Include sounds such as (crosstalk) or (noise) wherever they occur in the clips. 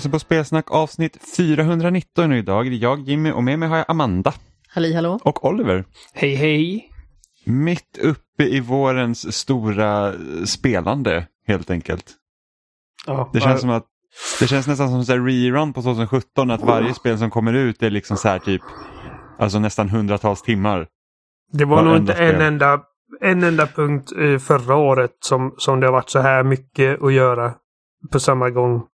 Lyssnar på Spelsnack avsnitt 419 och idag är det jag Jimmy och med mig har jag Amanda Halli hallå. och Oliver. Hej hej! Mitt uppe i vårens stora spelande helt enkelt. Ja, Det känns som att det känns nästan som så här rerun på 2017 att varje spel som kommer ut är liksom så här typ alltså nästan hundratals timmar. det var nog inte en enda, en enda punkt eh, förra året som, som det har varit så här mycket att göra på samma gång.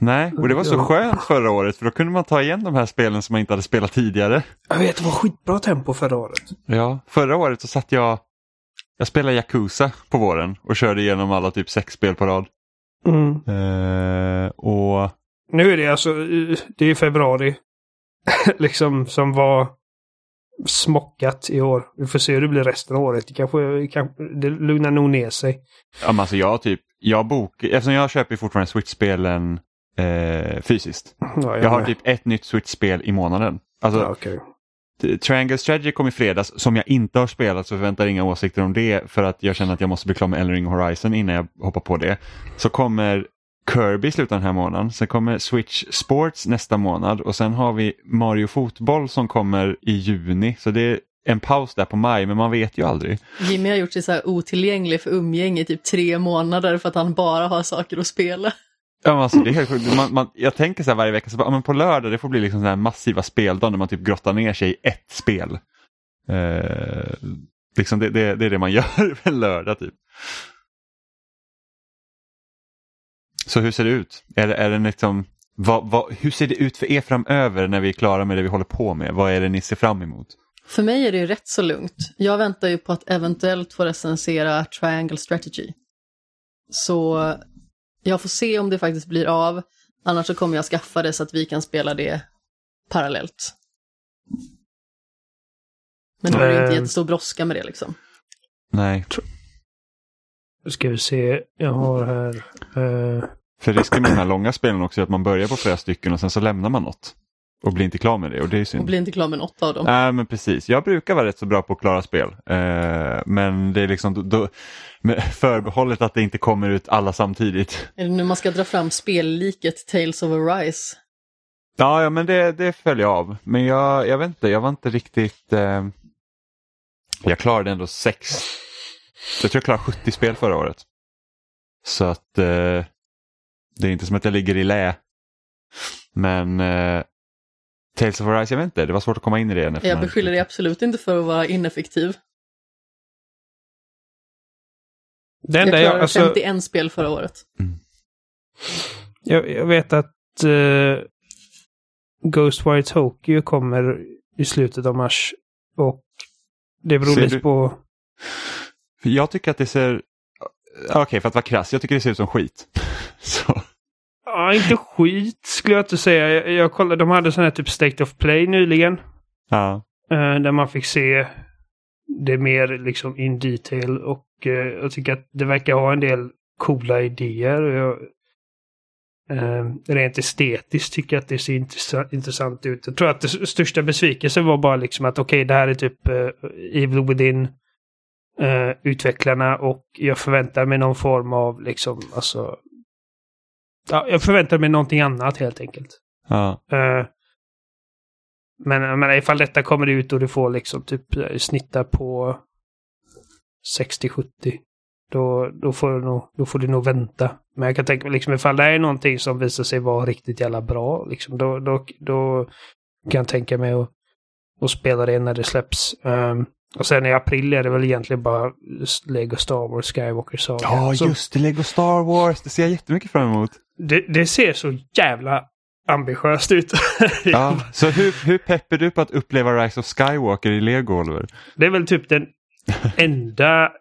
Nej, och det var så skönt förra året för då kunde man ta igen de här spelen som man inte hade spelat tidigare. Jag vet, det var skitbra tempo förra året. Ja, förra året så satt jag jag spelade Yakuza på våren och körde igenom alla typ sex spel på rad. Mm. Eh, och Nu är det alltså, det är februari. (laughs) liksom som var smockat i år. Vi får se hur det blir resten av året. Det kanske, kanske det lugnar nog ner sig. ja, men alltså jag typ, jag bok, eftersom jag köper fortfarande Switch-spelen eh, fysiskt. Ja, Jag har med. typ ett nytt Switch-spel i månaden. Alltså, Ja, t- Triangle Strategy kom i fredags som jag inte har spelat så förväntar inga åsikter om det för att jag känner att jag måste bli klar med Elden Ring Horizon innan jag hoppar på det. Så kommer Kirby i slutet av den här månaden, sen kommer Switch Sports nästa månad och sen har vi Mario Fotboll som kommer i juni. Så det är en paus där på maj men man vet ju aldrig. Jimmy har gjort sig så här otillgänglig för umgänge i typ tre månader för att han bara har saker att spela. Ja, men alltså, det är helt sjukt. Man, man, jag tänker så här varje vecka, så bara, men på lördag det får bli liksom så här massiva speldagar när man typ grottar ner sig i ett spel. Eh, liksom det, det, det är det man (laughs) gör en lördag typ. Så hur ser det ut? Är det, är det liksom, vad, vad, hur ser det ut för er framöver när vi är klara med det vi håller på med? Vad är det ni ser fram emot? För mig är det ju rätt så lugnt. Jag väntar ju på att eventuellt få recensera Triangle Strategy. Så jag får se om det faktiskt blir av. Annars så kommer jag skaffa det så att vi kan spela det parallellt. Men då är det ju inte Eh. jättestor brådska med det liksom. Nej, Nu ska vi se. Jag har här... eh, för risken med de här långa spelen också är att man börjar på flera stycken och sen så lämnar man något. Och blir inte klar med det och det är synd. Och blir inte klar med något av dem. Nej men precis, jag brukar vara rätt så bra på att klara spel. Eh, men det är liksom då, förbehållet att det inte kommer ut alla samtidigt. Är det nu man ska dra fram spelliket Tales of Arise? Ja, ja men det, det följer jag av. Men jag, jag vet inte, jag var inte riktigt... Eh, jag klarade ändå sex. Jag tror jag klarade 70 spel förra året. Så att eh, det är inte som att jag ligger i lä. Men eh, Tales of Arise, jag vet inte, det var svårt att komma in i det. Jag beskyller dig absolut inte för att vara ineffektiv. Det Jag klarade jag, alltså, 51 spel förra året. jag, jag vet att uh, Ghostwire Tokyo kommer i slutet av mars. Och det beror Ser lite du- på... Jag tycker att det ser... Okej, för att vara krass, jag tycker det ser ut som skit. (laughs) Så. Ja, inte skit skulle jag inte säga. Jag, jag kollade, de hade sån här typ State of Play nyligen. Ja. eh, där man fick se det mer liksom in detail. Och eh, jag tycker att det verkar ha en del coola idéer. Jag, eh, rent estetiskt tycker jag att det ser intressant, intressant ut. Jag tror att det största besvikelsen var bara liksom att okej, det här är typ Evil Within utvecklarna och jag förväntar mig någon form av liksom, alltså... Ja, jag förväntar mig någonting annat helt enkelt. ja. Eh, men menar, ifall detta kommer ut och du får liksom typ eh, snittar på 60-70. Då, då, får du nog, då får du nog vänta. Men jag kan tänka mig liksom ifall det är någonting som visar sig vara riktigt jävla bra. Liksom, då, då, då kan jag tänka mig att, att spela det när det släpps. Ehm, och sen i april är det väl egentligen bara Lego Star Wars Skywalker Saga. Ja, Så just det, Lego Star Wars, det ser jag jättemycket fram emot. det, det ser så jävla ambitiöst ut. (laughs) Ja. Så hur, hur pepp är du på att uppleva Rise of Skywalker i Lego, Oliver? Det är väl typ den (laughs) enda,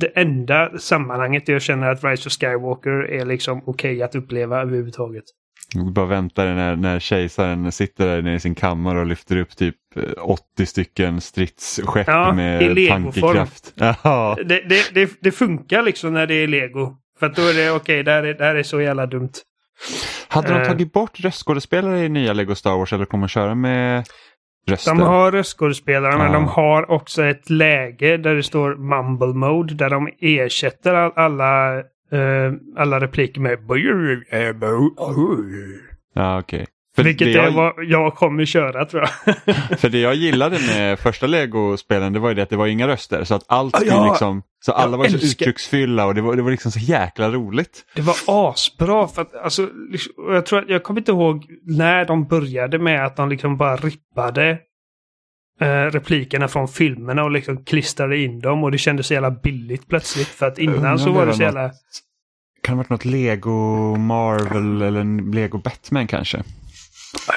det enda sammanhanget jag känner att Rise of Skywalker är liksom okej att uppleva överhuvudtaget. Bara väntar när, när kejsaren sitter där nere i sin kammare och lyfter upp typ 80 stycken stridsskepp Ja, med tankekraft. (laughs) Ja. Det, det, det, det funkar liksom när det är lego. För då är det okej, det, här är- det här är så jävla dumt. Hade de Eh. tagit bort röstskådespelare i nya Lego Star Wars eller kommer de köra med röster? De har röstskådespelare, men Ja. de har också ett läge där det står mumble mode, där de ersätter all, alla eh, alla repliker med Ja, okej. Vilket det är jag, vad jag kommer köra tror jag. (laughs) för det jag gillade med första Lego-spelen det var ju det att det var inga röster. Så att allt Ja, ja. liksom, så alla var så älskar- uttrycksfylla och det var, det var liksom så jäkla roligt. Det var asbra för att alltså, liksom, jag tror att, jag kommer inte ihåg när de började med att de liksom bara rippade eh, replikerna från filmerna och liksom klistrade in dem och det kändes så jävla billigt plötsligt för att innan så var det så något- jävla... Kan det ha varit något Lego Marvel eller Lego Batman kanske?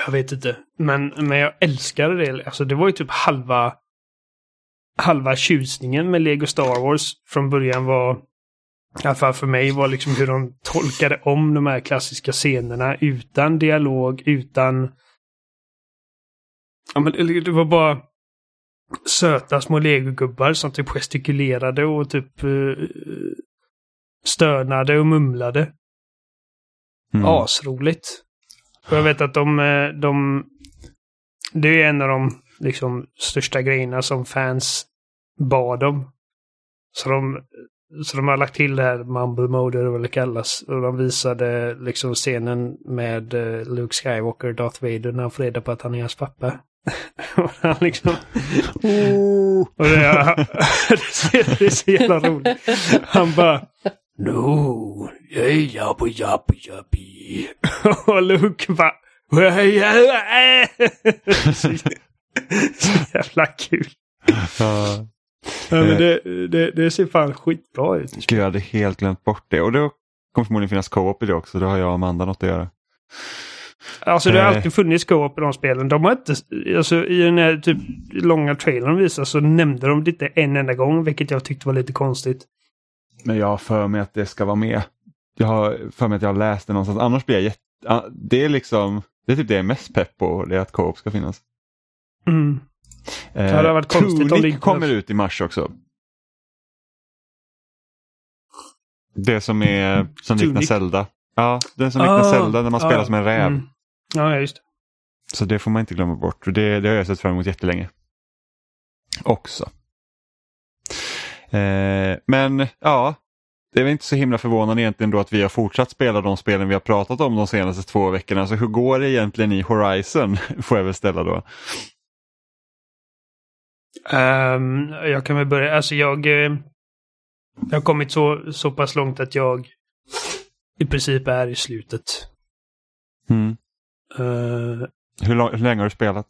Jag vet inte. Men, men jag älskade det. Alltså det var ju typ halva halva tjusningen med Lego Star Wars från början var i alla fall för mig var liksom hur de tolkade om de här klassiska scenerna utan dialog, utan... Ja, men det var bara söta små legogubbar som typ gestikulerade och typ eh, stönade och mumlade. Mm. Asroligt. Och jag vet att de, eh, de... Det är en av de liksom, största grejerna som fans bad om. Så de, så de har lagt till det här Mumble Mode, eller vad det kallas. Och de visade liksom scenen med eh, Luke Skywalker, Darth Vader, när han får reda på att han är hans pappa. (laughs) och han liksom... Och det, är, (laughs) det är så jävla roligt. Han bara... No, är jabba jabba jabbi. Och Luke bara... så, (laughs) så jävla kul. Ja. Ja, men det, det, det ser fan skitbra ut. Gud, jag hade helt glömt bort det. Och då kommer förmodligen finnas co-op i det också. Då har jag och Amanda något att göra. Alltså det har Eh. alltid funnits co-op i de spelen. De har inte, alltså i den här typ långa trailern de visade så nämnde de det inte en enda gång, vilket jag tyckte var lite konstigt. Men jag har för mig att det ska vara med. Jag har för mig att jag har läst det någonstans. Annars blir jag jätte... Det är liksom... Det är typ det jag är mest pepp på. Det är att co-op ska finnas. Mm. Eh, hade varit konstigt om det Tunic kommer ut i mars också. Det som är som liknar Tunic? Zelda. Ja, den som liknar Ah, Zelda när man spelar ah, som en räv. Mm. Ja, just det. Så det får man inte glömma bort. Det, det har jag sett fram emot jättelänge. Också. Eh, men ja, det är väl inte så himla förvånande egentligen då att vi har fortsatt spela de spelen vi har pratat om de senaste två veckorna. Så hur går det egentligen i Horizon? (laughs) Får jag väl ställa då. Ehm, jag kan väl börja. Alltså jag... eh, jag har kommit så, så pass långt att jag i princip är i slutet. Mm. Uh, Hur, lång, hur länge har du spelat?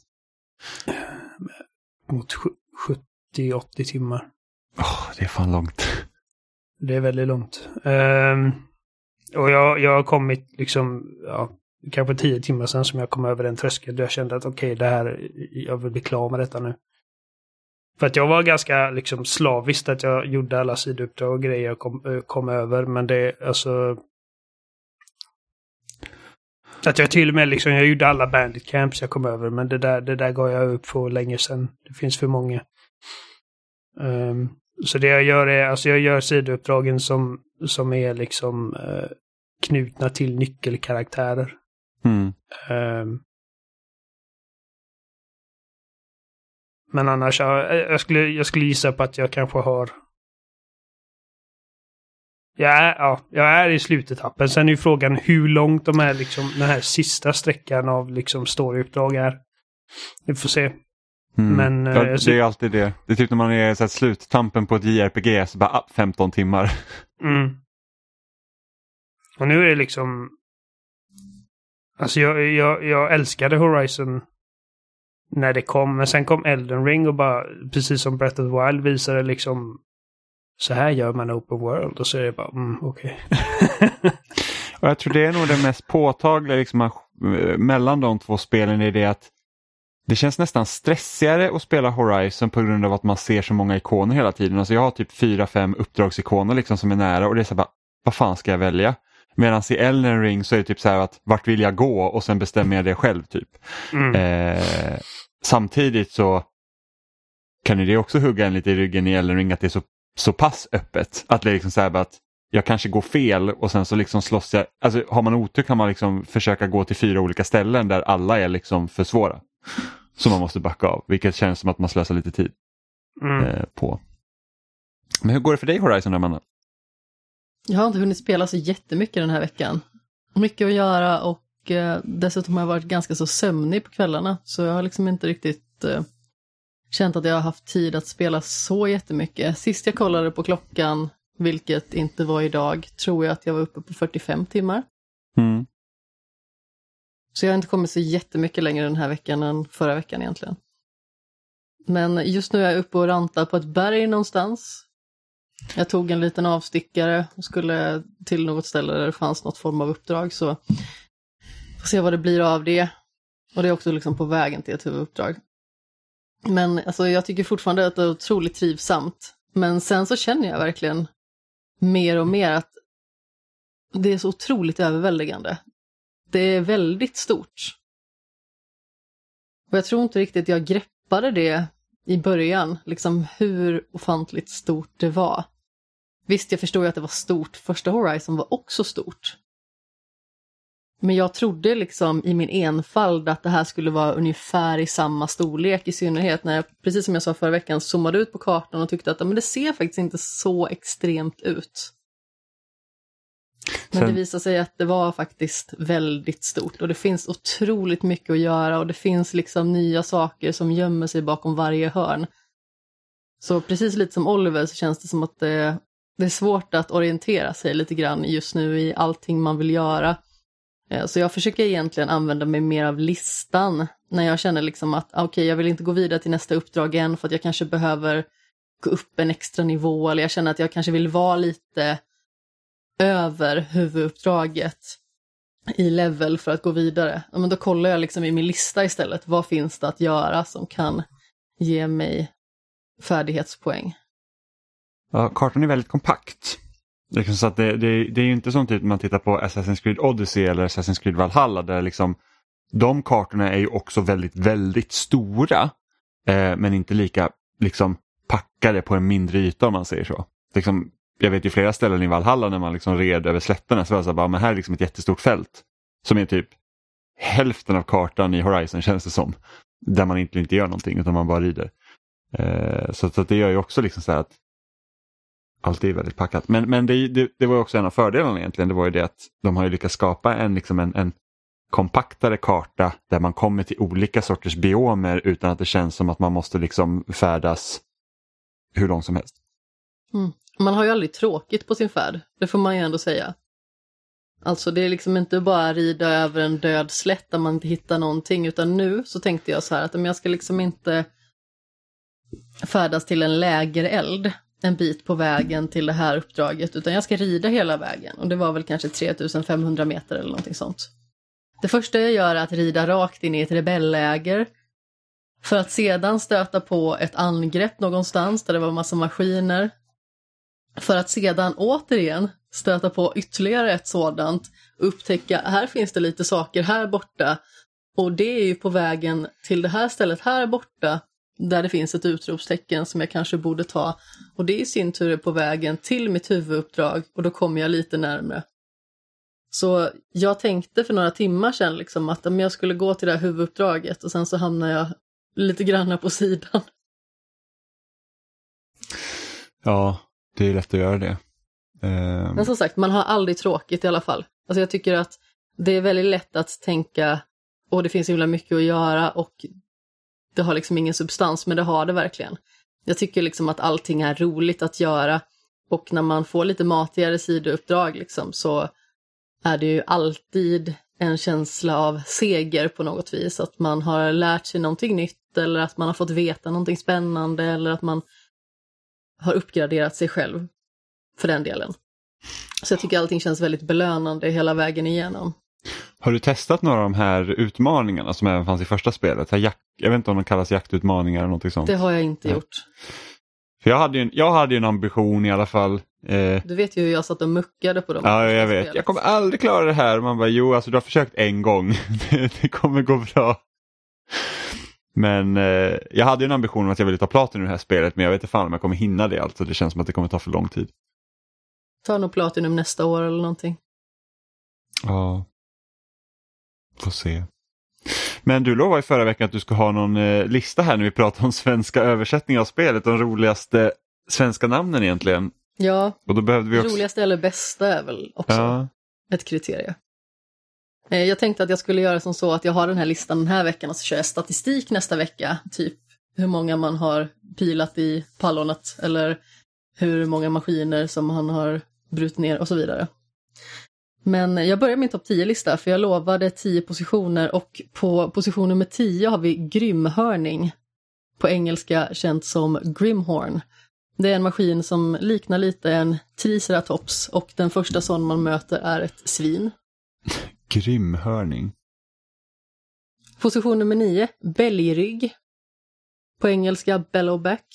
mot sju- 70-80 timmar. Oh, det är fan långt. Det är väldigt långt. Um, och jag, jag har kommit liksom, ja, kanske tio timmar sedan som jag kom över den tröskeln. där Jag kände att okej, det här, jag vill bli klar med detta nu. För att jag var ganska liksom slaviskt att jag gjorde alla sidouppdrag och grejer jag kom, eh, kom över. Men det, alltså... Att jag till och med liksom, jag gjorde alla bandit camps jag kom över. Men det där, det där gav jag upp för länge sedan. Det finns för många. Um, så det jag gör är, alltså jag gör sidouppdragen som, som är liksom eh, knutna till nyckelkaraktärer. Mm. Ehm. men annars, ja, jag, skulle, jag skulle gissa på att jag kanske har... Jag är, ja, jag är i slutetappen. Sen är ju frågan hur långt de är, liksom, den här sista sträckan av liksom, storyuppdrag är. Vi får se. Mm. Men, eh, ja, ser- det är alltid det. Det är typ när man är så här, sluttampen på ett JRPG så bara ah, 15 timmar. (laughs) Mm. Och nu är det liksom... Alltså jag, jag, jag älskade Horizon när det kom, men sen kom Elden Ring och bara, precis som Breath of the Wild visade liksom så här gör man open world och så är det bara, mm, okej. (laughs) Och jag tror det är nog det mest påtagliga liksom, eh, mellan de två spelen är det att det känns nästan stressigare att spela Horizon på grund av att man ser så många ikoner hela tiden. Alltså jag har typ fyra, fem uppdragsikoner liksom som är nära och det är så här bara, vad fan ska jag välja? Medan i Elden Ring så är det typ så här att vart vill jag gå och sen bestämmer jag det själv typ. Mm. Eh, samtidigt så kan det också hugga en lite i ryggen i Elden Ring att det är så, så pass öppet. Att det är liksom så här att jag kanske går fel och sen så liksom slåss jag. Alltså har man otur kan man liksom försöka gå till fyra olika ställen där alla är liksom för svåra. Som man måste backa av, vilket känns som att man slösar lite tid Mm. eh, på. Men hur går det för dig Horizon Amanda? Jag har inte hunnit spela så jättemycket den här veckan. Mycket att göra och eh, dessutom har jag varit ganska så sömnig på kvällarna. Så jag har liksom inte riktigt eh, känt att jag har haft tid att spela så jättemycket. Sist jag kollade på klockan, vilket inte var idag, tror jag att jag var uppe på 45 timmar. Mm. Så jag har inte kommit så jättemycket längre den här veckan än förra veckan egentligen. Men just nu är jag uppe och rantar på ett berg någonstans. Jag tog en liten avstickare och skulle till något ställe där det fanns något form av uppdrag så får se vad det blir av det. Och det är också liksom på vägen till ett huvuduppdrag. Men alltså, jag tycker fortfarande att det är otroligt trivsamt. Men sen så känner jag verkligen mer och mer att det är så otroligt överväldigande. Det är väldigt stort. Och jag tror inte riktigt jag greppade det i början, liksom hur ofantligt stort det var. Visst, jag förstår ju att det var stort, första Horizon var också stort. Men jag trodde liksom i min enfald att det här skulle vara ungefär i samma storlek, i synnerhet när jag, precis som jag sa förra veckan, zoomade ut på kartan och tyckte att men det ser faktiskt inte så extremt ut. Men Sen- det visade sig att det var faktiskt väldigt stort och det finns otroligt mycket att göra och det finns liksom nya saker som gömmer sig bakom varje hörn. Så precis lite som Oliver så känns det som att det, det är svårt att orientera sig lite grann just nu i allting man vill göra. Eh, Så jag försöker egentligen använda mig mer av listan när jag känner liksom att ah, okej, jag vill inte gå vidare till nästa uppdrag än för att jag kanske behöver gå upp en extra nivå eller jag känner att jag kanske vill vara lite över huvuduppdraget i level för att gå vidare. Ja, men då kollar jag liksom i min lista istället, vad finns det att göra som kan ge mig färdighetspoäng. Ja, kartan är väldigt kompakt. Liksom så att det, det, det är ju inte som typ man tittar på Assassin's Creed Odyssey eller Assassin's Creed Valhalla där liksom de kartorna är ju också väldigt, väldigt stora eh, men inte lika liksom packade på en mindre yta om man säger så. Liksom, jag vet ju flera ställen i Valhalla när man liksom red över slätterna så var det så här, bara, men här är liksom ett jättestort fält som är typ hälften av kartan i Horizon känns det som. Där man inte, inte gör någonting utan man bara rider. Eh, så, så att det gör ju också liksom så här att allt är väldigt packat. Men, men det, det, det var ju också en av fördelarna egentligen. Det var ju det att de har ju lyckats skapa en, liksom en, en kompaktare karta där man kommer till olika sorters biomer utan att det känns som att man måste liksom färdas hur långt som helst. Mm. Man har ju aldrig tråkigt på sin färd, det får man ju ändå säga. Alltså det är liksom inte bara rida över en död slätt där man inte hittar någonting, utan nu så tänkte jag så här att men jag ska liksom inte färdas till en lägereld en bit på vägen till det här uppdraget, utan jag ska rida hela vägen. Och det var väl kanske 3500 meter eller någonting sånt. Det första jag gör är att rida rakt in i ett rebelläger. för att sedan stöta på ett angrepp någonstans där det var massa maskiner. För att sedan återigen stöta på ytterligare ett sådant, upptäcka här finns det lite saker här borta. Och det är ju på vägen till det här stället här borta, där det finns ett utropstecken som jag kanske borde ta. Och det i sin tur är på vägen till mitt huvuduppdrag och då kommer jag lite närmre. Så jag tänkte för några timmar sedan liksom att om jag skulle gå till det här huvuduppdraget och sen så hamnar jag lite granna på sidan. Ja, det är lätt att göra det. Eh, Men som sagt, man har aldrig tråkigt i alla fall. Alltså jag tycker att det är väldigt lätt att tänka, och det finns så himla mycket att göra och det har liksom ingen substans, men det har det verkligen. Jag tycker liksom att allting är roligt att göra och när man får lite matigare sidouppdrag liksom så är det ju alltid en känsla av seger på något vis. Att man har lärt sig någonting nytt eller att man har fått veta någonting spännande eller att man har uppgraderat sig själv för den delen. Så jag tycker allting känns väldigt belönande hela vägen igenom. Har du testat några av de här utmaningarna som även fanns i första spelet? Jag vet inte om de kallas jaktutmaningar eller någonting sånt. Det har jag inte Nej. gjort. För jag, hade ju en, jag hade ju en ambition i alla fall. Eh, Du vet ju hur jag satt och muckade på dem. ja, jag vet. spelet. Jag kommer aldrig klara det här. Man bara, jo, alltså du har försökt en gång. (laughs) det kommer gå bra. Men eh, jag hade en ambition om att jag ville ta platin i det här spelet men jag vet inte fan om jag kommer hinna det alltså. Det känns som att det kommer ta för lång tid. Ta nog Platinum nästa år eller någonting. Ja. Får se. Men du lovade i förra veckan att du ska ha någon eh, lista här när vi pratar om svenska översättningar av spelet. De roligaste svenska namnen egentligen. Ja, Och då behövde vi också... roligaste eller bästa är väl också Ja, ett kriterie. Eh, jag tänkte att jag skulle göra som så att jag har den här listan den här veckan och så kör jag statistik nästa vecka. Typ hur många man har pilat i pallonet eller hur många maskiner som han har brutit ner och så vidare. Men jag börjar min topp 10-lista för jag lovade 10 positioner och på position nummer 10 har vi grymhörning. På engelska känt som Grimhorn. Det är en maskin som liknar lite en triceratops och den första sån man möter är ett svin. (laughs) grymhörning. Position nummer 9, bälgrygg. På engelska bellowback.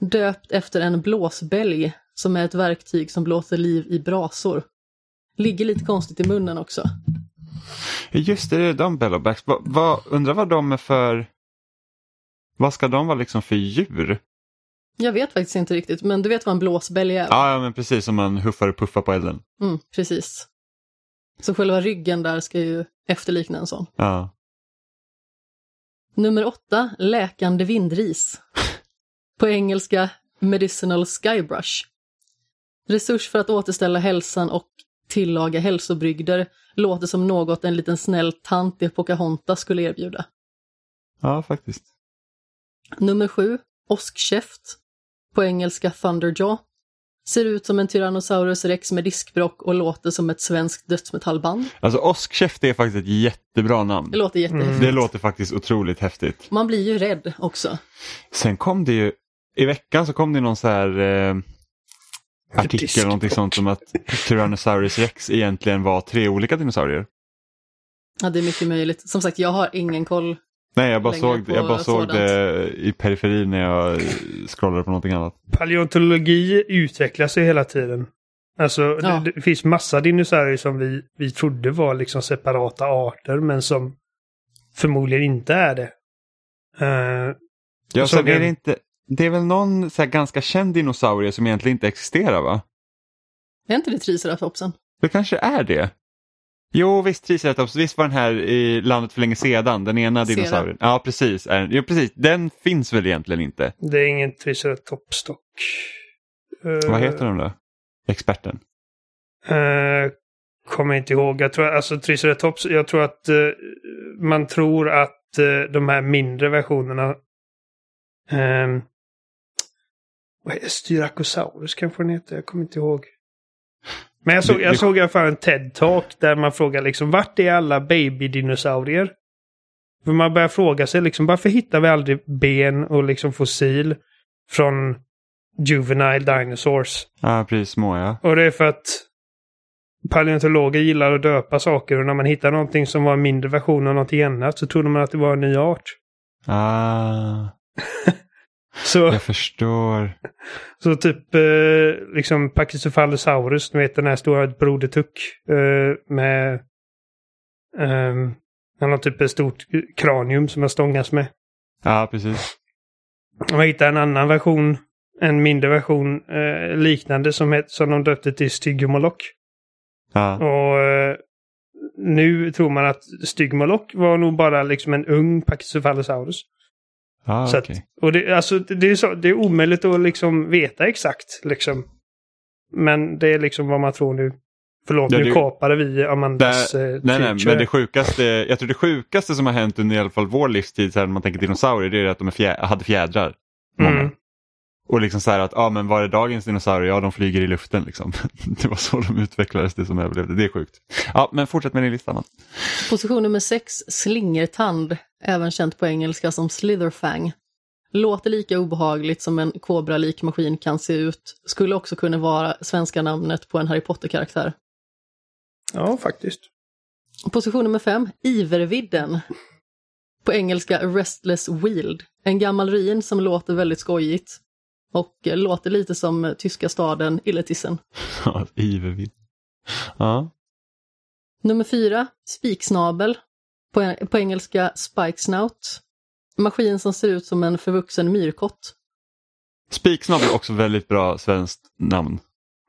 Döpt efter en blåsbälg som är ett verktyg som blåser liv i brasor. Ligger lite konstigt i munnen också. Just det, det är de bellowbacks. Va, va, undrar vad de är för... Vad ska de vara liksom för djur? Jag vet faktiskt inte riktigt, men du vet vad en blåsbälg är? Ja, ja men precis som man huffar och puffar på elden. Mm, precis. Så själva ryggen där ska ju efterlikna en sån. Ja. Nummer 8, läkande vindris. På engelska medicinal skybrush. Resurs för att återställa hälsan och tillaga hälsobrygder låter som något en liten snäll tant i Pocahontas skulle erbjuda. ja, faktiskt. Nummer 7, åskkäft. På engelska Thunderjaw. Ser ut som en Tyrannosaurus rex med diskbrock och låter som ett svenskt dödsmetallband. Alltså åskkäft är faktiskt ett jättebra namn. Det låter jättehäftigt. Det låter faktiskt otroligt häftigt. Man blir ju rädd också. Sen kom det ju, i veckan så kom det någon så här eh, artikel Diskbrock. eller någonting sånt om att Tyrannosaurus rex egentligen var tre olika dinosaurier. Ja, det är mycket möjligt. Som sagt, jag har ingen koll. Nej, jag bara såg, jag bara såg sådant. det i periferin när jag scrollade på någonting annat. Paleontologi utvecklas ju hela tiden. Alltså Ja. det, det finns massa dinosaurier som vi, vi trodde var liksom separata arter men som förmodligen inte är det. Eh, Ja, såg sen är det, inte, det är väl någon så här ganska känd dinosaurie som egentligen inte existerar va? Är inte det triceratopsen? Det kanske är det. Jo visst, Triceratops, visst var den här i landet för länge sedan, den ena Sedan. dinosaurien. Ja precis, är, jo, precis, den finns väl egentligen inte. det är ingen triceratops dock. Eh, Vad heter de då? Experten? Eh, kommer inte ihåg. Jag tror, alltså Triceratops, jag tror att eh, man tror att eh, de här mindre versionerna vad är det? Styracosaurus kanske den heter. Jag kommer inte ihåg. Men jag såg, jag såg i alla fall en TED-talk där man frågar liksom vart är alla babydinosaurier? För man börjar fråga sig liksom varför hittar vi aldrig ben och liksom fossil från juvenile dinosaurs? Ja precis, små ja. Och det är för att paleontologer gillar att döpa saker och när man hittar någonting som var en mindre version av någonting annat så trodde man att det var en ny art. Ah, (laughs) Så, jag förstår. så typ eh, liksom Pachycephalosaurus, du vet den här stora brodertuck eh, med eh, han har typ ett stort kranium som jag stångas med. Ja precis. Man hittar en annan version, en mindre version eh, liknande som, het, som de döpte till Stygmoloch. Ja. Och eh, nu tror man att Stygmoloch var nog bara liksom en ung Pachycephalosaurus. Ah, så att, okej. och det, alltså, det, är så, det är omöjligt att liksom veta exakt. Liksom. Men det är liksom vad man tror nu. Förlåt, Ja, nu det- kapade vi Amandas eh, Nej, nej, men det sjukaste, jag tror det sjukaste som har hänt under i alla fall vår livstid, så här, när man tänker dinosaurier, det är att de är fjä, hade fjädrar. Många. Mm. Och liksom så här att, ja men var är dagens dinosaurier? Ja, de flyger i luften liksom. (laughs) Det var så de utvecklades, det som överlevde. Det är sjukt. Ja, men fortsätt med din lista. Anna. Position nummer 6, slingertand, även känt på engelska som slitherfang. Låter lika obehagligt som en kobralik maskin kan se ut. Skulle också kunna vara svenska namnet på en Harry Potter-karaktär. Ja, faktiskt. Position nummer 5, Ivervidden. På engelska Restless Wield. En gammal ruin som låter väldigt skojigt. Och eh, låter lite som eh, tyska staden Illetissen. (laughs) Ja, Ivervidd. Ja. Nummer fyra, spiksnabel. På, på engelska spike snout. Maskin som ser ut som en förvuxen myrkott. Spiksnabb är också väldigt bra svenskt namn.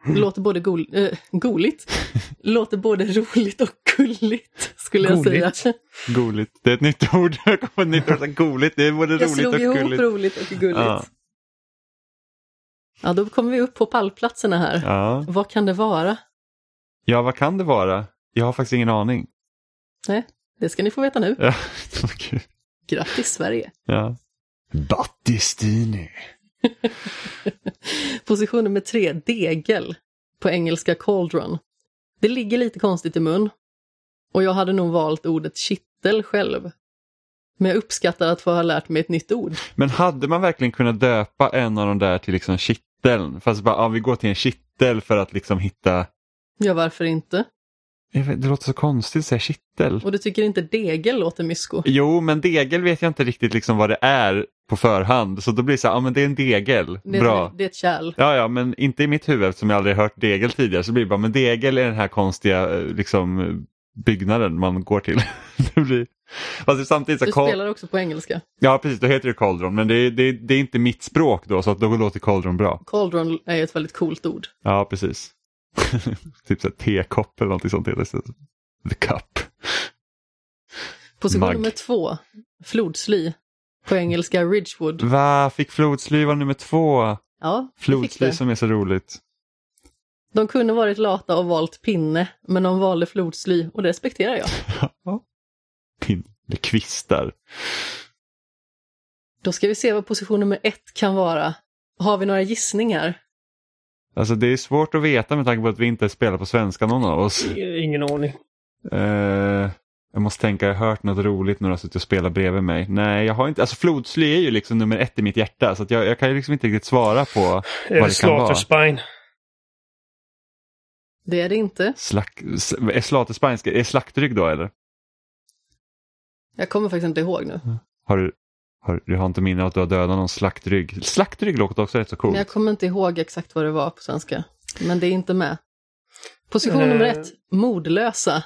Låter både gol, äh, goligt, låter både roligt och gulligt skulle jag Goligt. säga. Goligt. Det är ett nytt ord. Jag kommer på ett nytt ord. Goligt. Det är både Jag roligt slog och ihop gulligt. roligt och gulligt. Ja. Ja, då kommer vi upp på pallplatserna här. Ja. Vad kan det vara? ja, vad kan det vara? Jag har faktiskt ingen aning. Nej, det ska ni få veta nu. Ja, (laughs) kul. Grattis Sverige! ja. Battistini. (laughs) Position nummer tre, degel. På engelska cauldron. Det ligger lite konstigt i mun. Och jag hade nog valt ordet kittel själv. Men jag uppskattar att få ha lärt mig ett nytt ord. Men hade man verkligen kunnat döpa en av de där till liksom kitteln? Fast bara, ja, vi går till en kittel för att liksom hitta... Ja, varför inte? Det låter så konstigt att säga kittel. Och du tycker inte degel låter mysko? Jo, men degel vet jag inte riktigt liksom vad det är på förhand. Så då blir det så här, ja men det är en degel. Det är, Bra. det är ett kärl. Ja, ja, men inte i mitt huvud eftersom jag aldrig hört degel tidigare. Så blir det bara, men degel är den här konstiga eh, liksom, byggnaden man går till. (laughs) det blir... Fast samtidigt så Du spelar också på engelska. Ja, precis, då heter det cauldron. Men det är, det, är, det är inte mitt språk då, så att då låter cauldron bra. Cauldron är ett väldigt coolt ord. Ja, precis. (laughs) typ så här tekopp eller någonting sånt. heter det. The cup. Position Mugg. nummer två, flodsly. På engelska Ridgewood. Va, fick flodsly vara nummer två? Ja, Flodsly som är så roligt. De kunde varit lata och valt pinne, men de valde flodsly och det respekterar jag. (laughs) Pin, eller kvistar. Då ska vi se vad position nummer ett kan vara. Har vi några gissningar? Alltså det är svårt att veta med tanke på att vi inte spelar på svenska någon av oss. Ingen aning. Eh, jag måste tänka, jag har hört något roligt när du har suttit och spelat bredvid mig. Nej, jag har inte, alltså flodsly är ju liksom nummer ett i mitt hjärta så att jag, jag kan ju liksom inte riktigt svara på Är vad det det kan vara. Spine? Det är det inte. Slack, är slaterspine, är slaktrygg då eller? Jag kommer faktiskt inte ihåg nu. Har du, har, du har inte minne att du har dödat någon slaktrygg? Slaktrygg låter också rätt så coolt. Men jag kommer inte ihåg exakt vad det var på svenska. Men det är inte med. Position Eh. nummer ett, modlösa.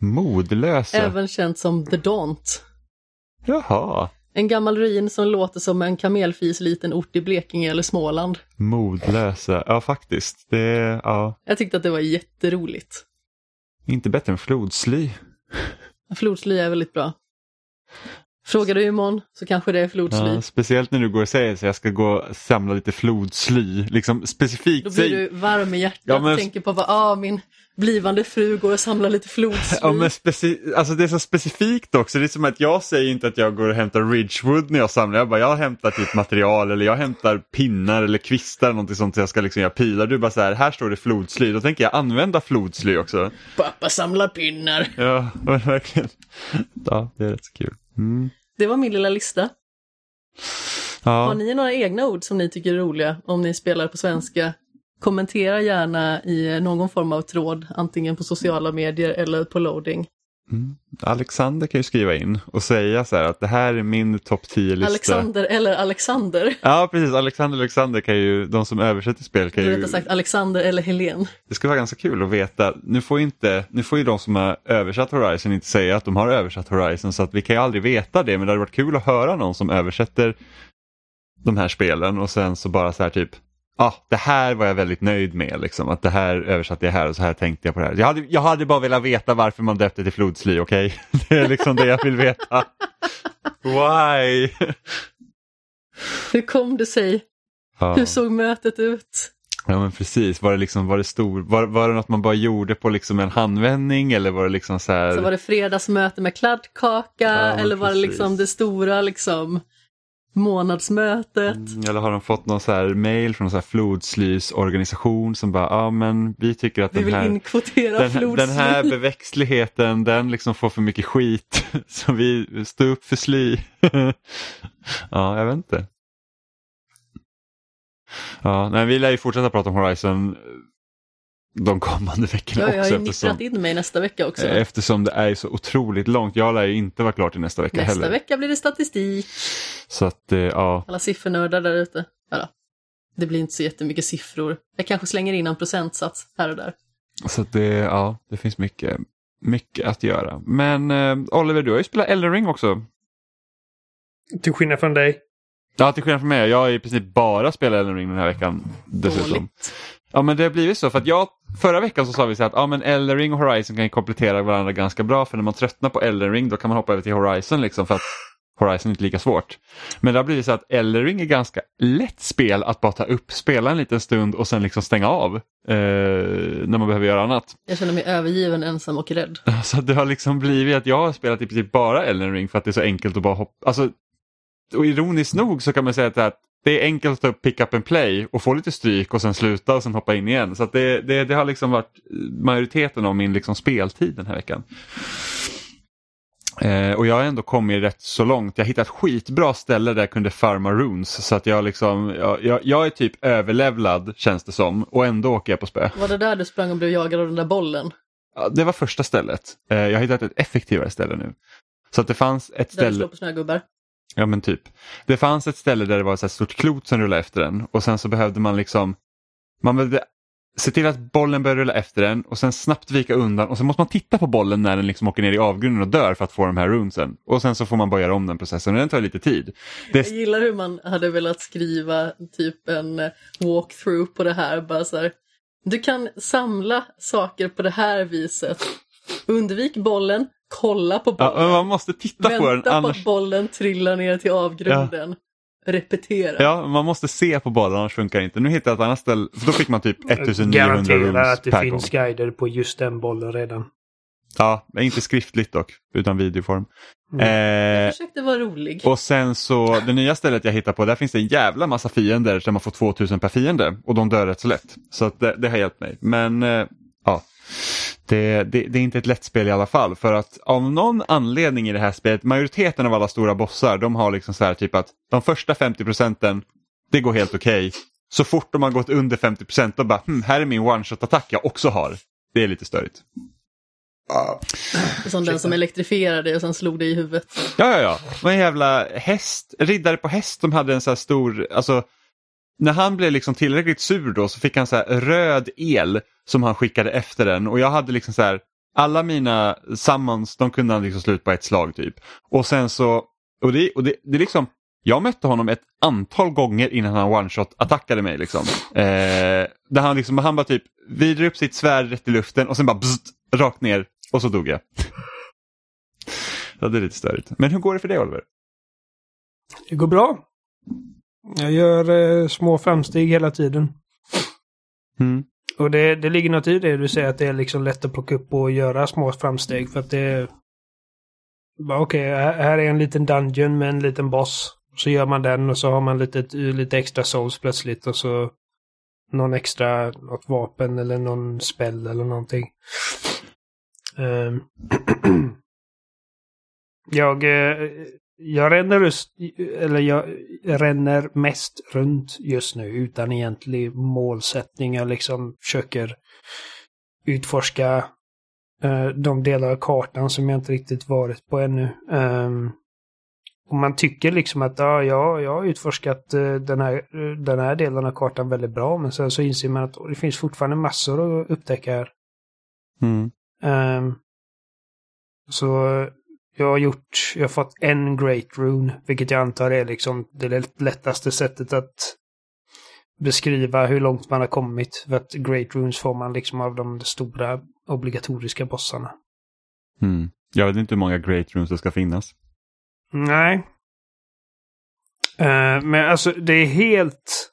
Modlösa? Även känt som The Daunt. Jaha, En gammal ruin som låter som en kamelfis liten ort i Blekinge eller Småland. modlösa. Ja faktiskt. Det ja, Jag tyckte att det var jätteroligt. inte bättre än flodsly. Flodsly är väldigt bra. Frågar du imorgon så kanske det är flodsly. Ja, speciellt när du går och säger att jag ska gå och samla lite flodsly. Liksom specifikt. Då blir du varm i hjärtat Ja, men- och tänker på vad ah, min blivande fru går och samlar lite flodsly. (laughs) Ja, men speci- alltså det är så specifikt också. Det är som att jag säger inte att jag går och hämtar Ridgewood när jag samlar. Jag bara, jag hämtar typ material eller jag hämtar pinnar eller kvistar eller någonting sånt så jag ska liksom göra pilar. Du bara så här, här står det flodsly. Då tänker jag använda flodsly också. Pappa samlar pinnar. Ja, men (laughs) verkligen. Ja, det är rätt så kul. Mm. Det var min lilla lista. Ja. Har ni några egna ord som ni tycker är roliga om ni spelar på svenska? Kommentera gärna i någon form av tråd, antingen på sociala medier eller på loading. Mm. Alexander kan ju skriva in och säga så här att det här är min topp 10-lista. Alexander eller Alexander. Ja, precis. Alexander Alexander kan ju, de som översätter spel kan ju... Sagt Alexander eller Helen. Det skulle vara ganska kul att veta. Nu får, inte, nu får ju de som har översatt Horizon inte säga att de har översatt Horizon så att vi kan ju aldrig veta det men det hade varit kul att höra någon som översätter de här spelen och sen så bara så här typ ah, det här var jag väldigt nöjd med, liksom, att det här översatte jag här och så här tänkte jag på det här. Jag hade, jag hade bara velat veta varför man döpte till flodsly, okej? (laughs) Det är liksom det jag vill veta. Why? Hur kom det sig? Ja. Hur såg mötet ut? Ja men precis, var det liksom, var det stor, var, var det något man bara gjorde på liksom en handvändning eller var det liksom så här? Så var det fredagsmöte med kladdkaka men eller var det precis. liksom det stora liksom månadsmötet? Mm, Eller har de fått någon så här mail från någon så här flodslys organisation som bara, ja men vi tycker att Vi den här, den, här- den här (laughs) beväxtligheten den liksom får för mycket skit (laughs) så vi står upp för sly. (laughs) ja, jag vet inte. Ja, nej, vi lär ju fortsätta prata om Horizon de kommande veckorna Ja, jag har också ju eftersom, nipprat in mig nästa vecka också. eftersom det är så otroligt långt. Jag lär ju inte vara klar till nästa vecka Nästa heller. vecka blir det statistik. Så att, eh, ja. Alla siffernördar där ute. Ja, det blir inte så jättemycket siffror. Jag kanske slänger in en procentsats här och där. Så att det, ja, det finns mycket, mycket att göra. Men eh, Oliver, du har ju spelat Elden Ring också. Till skillnad från dig. Ja, till skillnad från mig. Jag har i princip bara spelat Elden Ring den här veckan. Dessutom. Dåligt. Ja, men det har blivit så. För att jag, förra veckan så sa vi så att ja, men Elden Ring och Horizon kan komplettera varandra ganska bra. För när man tröttnar på Elden Ring då kan man hoppa över till Horizon. Liksom, för att Horizon inte lika svårt. Men det har blivit så att Ellering är ganska lätt spel att bara ta upp, spela en liten stund och sen liksom stänga av eh, när man behöver göra annat. Jag känner mig övergiven, ensam och rädd. (laughs) Så det har liksom blivit att jag har spelat i princip bara Elden Ring för att det är så enkelt att bara hoppa. Alltså, och ironiskt nog så kan man säga att det är enkelt att ta upp pick up and play och få lite stryk och sen sluta och sen hoppa in igen. Så det, det, det, har liksom varit majoriteten av min liksom speltid den här veckan. Eh, och jag har ändå kommit rätt så långt. Jag har hittat ett skitbra ställe där jag kunde farma runes. Så att jag liksom, jag, jag, jag är typ överlevlad känns det som och ändå åker jag på spö. Var det där du sprang och blev jagad av den där bollen? Ja, det var första stället. Eh, jag har hittat ett effektivare ställe nu. Så att det fanns ett ställe... Där du slår på snögubbar? Ja men typ. Det fanns ett ställe där det var ett stort klot som rullade efter den och sen så behövde man liksom man behövde se till att bollen börjar rulla efter den och sen snabbt vika undan och sen måste man titta på bollen när den liksom åker ner i avgrunden och dör för att få de här runesen. Och sen så får man bara göra om den processen och den tar lite tid. Det... Jag gillar hur man hade velat skriva typ en eh, walkthrough på det här. Bara så här. Du kan samla saker på det här viset. Undvik bollen, kolla på bollen. Ja, man måste titta på den. Vänta på att bollen trillar ner till avgrunden. Ja repetera. Ja, man måste se på bollen annars funkar det inte. Nu hittade jag ett annat ställe, för då fick man typ 1900 Garanterar att det finns guider på just den bollen redan. Ja, inte skriftligt dock, utan videoform. Mm. Eh, jag försökte vara rolig. Och sen så, det nya stället jag hittade på, där finns det en jävla massa fiender där man får 2000 per fiende och de dör rätt så lätt. Så det, det har hjälpt mig. Men eh, ja, det, det, det, är inte ett lätt spel i alla fall för att av någon anledning i det här spelet, majoriteten av alla stora bossar, de har liksom så här typ att de första 50 procenten, det går helt okej. Okay. Så fort de har gått under 50 procent, då bara, hm, här är min one-shot-attack jag också har. Det är lite störigt. Som den som elektrifierade och sen slog det i huvudet. Ja, ja, ja. Det var en jävla häst, riddare på häst som hade en så här stor, alltså när han blev liksom tillräckligt sur då så fick han så röd el som han skickade efter den och jag hade liksom så här alla mina summons de kunde han liksom slut på ett slag typ. Och sen så, och det, och det, det liksom, jag mötte honom ett antal gånger innan han one-shot attackade mig. Liksom. Eh, där han, liksom, han bara typ vidar upp sitt svärd rätt i luften och sen bara bzzt, rakt ner och så dog jag. ja, det är lite störigt. Men hur går det för dig Oliver? Det går bra. Jag gör eh, små framsteg hela tiden. Mm. Och det, det ligger något i det du säger att det är liksom lätt att plocka upp och göra små framsteg för att det. Okej, okay, här är en liten dungeon med en liten boss. Så gör man den och så har man lite, lite extra souls plötsligt och så någon extra, något vapen eller någon spell eller någonting. Um, (clears throat) jag, eh, jag ränner, eller jag ränner mest runt just nu utan egentlig målsättning. Jag liksom försöker utforska uh, de delar av kartan som jag inte riktigt varit på ännu. Um, och man tycker liksom att ja, ja jag har utforskat uh, den, här, den här delen av kartan väldigt bra. Men sen så inser man att det finns fortfarande massor att upptäcka här. Mm. Um, så jag har gjort, jag har fått en Great Rune, vilket jag antar är liksom det lättaste sättet att beskriva hur långt man har kommit. För att Great Runes får man liksom av de stora obligatoriska bossarna. Mm. Jag vet inte hur många Great Runes det ska finnas. Nej. Uh, men alltså det är helt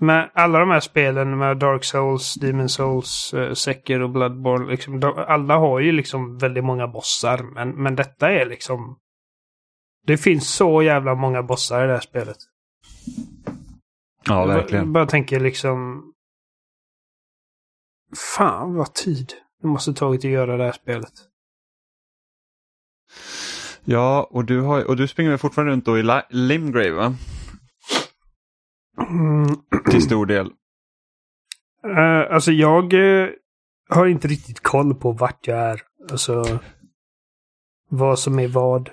med alla de här spelen med Dark Souls, Demon Souls, uh, Sekir och Bloodborne. Liksom, de, alla har ju liksom väldigt många bossar. Men, men detta är liksom... Det finns så jävla många bossar i det här spelet. Ja, verkligen. Jag bara tänker liksom... Fan vad tid det måste tagit att göra det här spelet. Ja, och du, har, och du springer fortfarande runt då i Limgrave va? Mm. Till stor del. Uh, alltså jag uh, har inte riktigt koll på vart jag är. Alltså vad som är vad.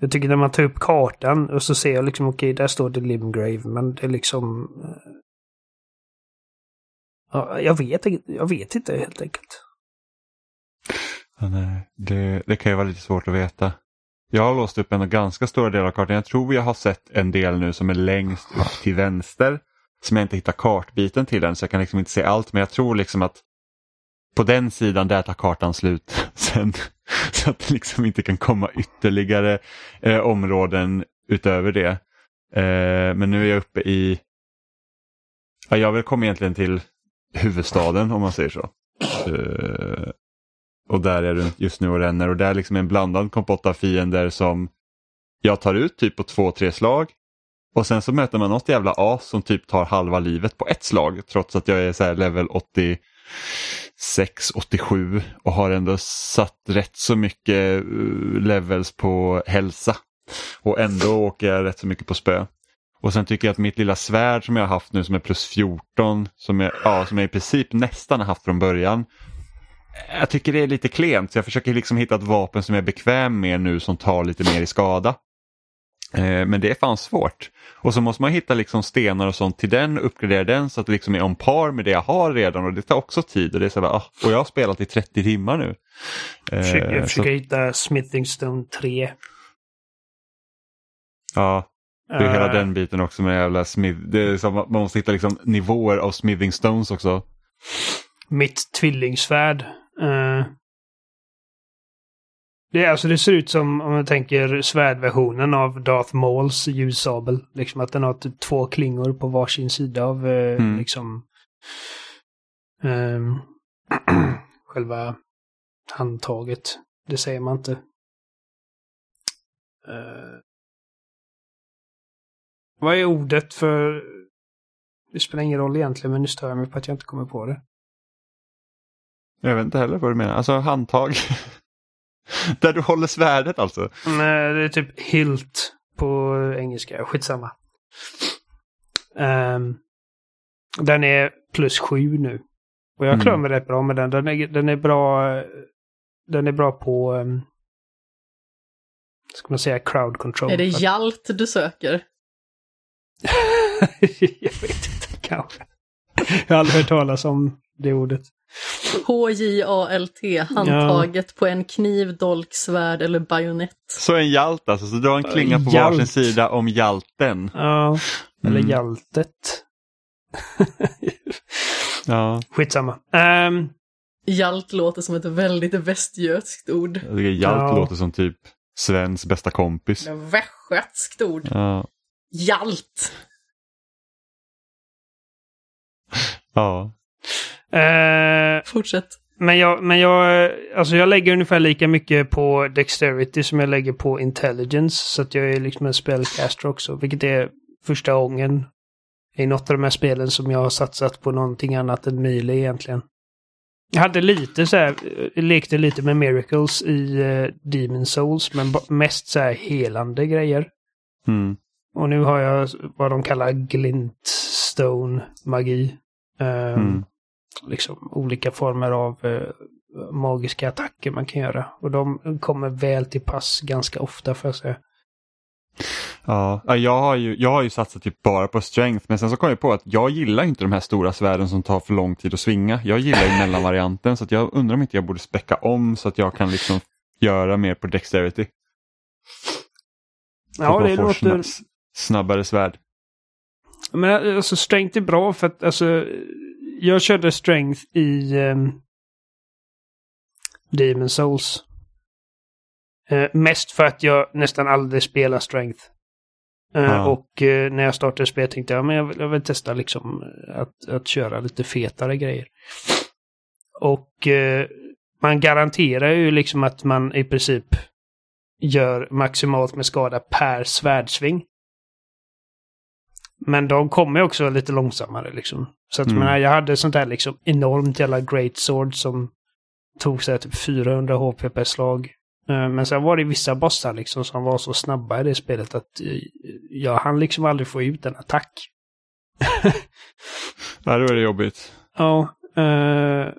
Jag tycker när man tar upp kartan och så ser jag liksom okej, okay, där står det Limgrave, men det är liksom... Uh, jag vet, jag vet inte helt enkelt. Ja, nej, det, det kan ju vara lite svårt att veta. Jag har låst upp en ganska stora del av kartan. Jag tror jag har sett en del nu som är längst upp till vänster. Som jag inte hittar kartbiten till än så jag kan liksom inte se allt men jag tror liksom att på den sidan där tar kartan slut. (laughs) sen, så att det liksom inte kan komma ytterligare eh, områden utöver det. Eh, men nu är jag uppe i, ja, jag vill komma egentligen till huvudstaden om man säger så. Eh, och där är du just nu och ränner och det liksom är liksom en blandad kompott av fiender som jag tar ut typ på två, tre slag. Och sen så möter man något jävla as som typ tar halva livet på ett slag trots att jag är så level 86, 87 och har ändå satt rätt så mycket eh, levels på hälsa. Och ändå åker jag rätt så mycket på spö. Och sen tycker jag att mitt lilla svärd som jag har haft nu som är plus 14, som jag, ja, som jag i princip nästan har haft från början. Jag tycker det är lite klent så jag försöker liksom hitta ett vapen som jag är bekväm med nu som tar lite mer i skada. Eh, men det är fan svårt. Och så måste man hitta liksom stenar och sånt till den uppgradera den så att det liksom är on par med det jag har redan och det tar också tid. Och, det är så här, ah, och jag har spelat i 30 timmar nu. Jag försöker, jag försöker så... hitta Smithingstone 3. Ja, det är uh... hela den biten också med jävla smith. Som, man måste hitta liksom nivåer av smithing stones också. Mitt tvillingsvärd. Uh... Det, alltså det ser ut som, om man tänker svärdversionen av Darth Mauls ljussabel. Liksom att den har typ två klingor på varsin sida av eh, mm. liksom eh, (clears throat) själva handtaget. Det säger man inte. Eh, vad är ordet för... Det spelar ingen roll egentligen, men nu stör jag mig på att jag inte kommer på det. Jag vet inte heller vad du menar. Alltså handtag. (laughs) Där du håller svärdet alltså? Nej, det är typ hilt på engelska. Skitsamma. Um, den är plus sju nu. Och jag klarar mm. mig rätt bra med den. Den är, den är bra Den är bra på um, Ska man säga crowd control. Är det hjalt du söker? (laughs) jag vet inte, kanske. Jag har aldrig hört talas om det ordet. H-J-A-L-T, handtaget ja. på en kniv, dolk, svärd eller bajonett. Så en hjalt alltså, så du har en klinga på Hjalt. varsin sida om hjälten. Ja, eller mm. hjältet. (laughs) ja. Skitsamma. Um, Hjalt låter som ett väldigt västgötskt ord. Jag tycker hjalt ja. låter som typ Svens bästa kompis. Västgötskt ord. Ja. Hjalt. Ja. Uh, Fortsätt. Men jag, men jag, alltså jag lägger ungefär lika mycket på Dexterity som jag lägger på Intelligence. Så att jag är liksom en spellcaster också, vilket är första gången i något av de här spelen som jag har satsat på någonting annat än Melee egentligen. Jag hade lite så här, lekte lite med Miracles i uh, Demon Souls, men mest så här helande grejer. Mm. Och nu har jag vad de kallar glintstone magi. Um, mm liksom olika former av eh, magiska attacker man kan göra. Och de kommer väl till pass ganska ofta får jag säga. Ja, jag har, ju, jag har ju satsat typ bara på strength men sen så kom jag på att jag gillar inte de här stora svärden som tar för lång tid att svinga. Jag gillar ju mellanvarianten så jag undrar om inte jag borde späcka om så att jag kan liksom göra mer på dexterity. Ja, det låter... Snabbare svärd. Men alltså strength är bra för att alltså jag körde strength i um, Demon Souls. Uh, mest för att jag nästan aldrig spelar strength. Uh, ja. Och uh, när jag startade spelet tänkte jag men jag vill, jag vill testa liksom att, att köra lite fetare grejer. Och man garanterar ju liksom att man i princip gör maximalt med skada per svärdsving. Men de kommer också lite långsammare liksom. Så att mm. menar, jag hade sånt där liksom enormt jävla great sword som tog sig typ 400 HP per slag. Eh, men sen var det vissa bossar liksom som var så snabba i det spelet att eh, jag hann liksom aldrig få ut en attack. Nej, då är det jobbigt. Ja. Uh,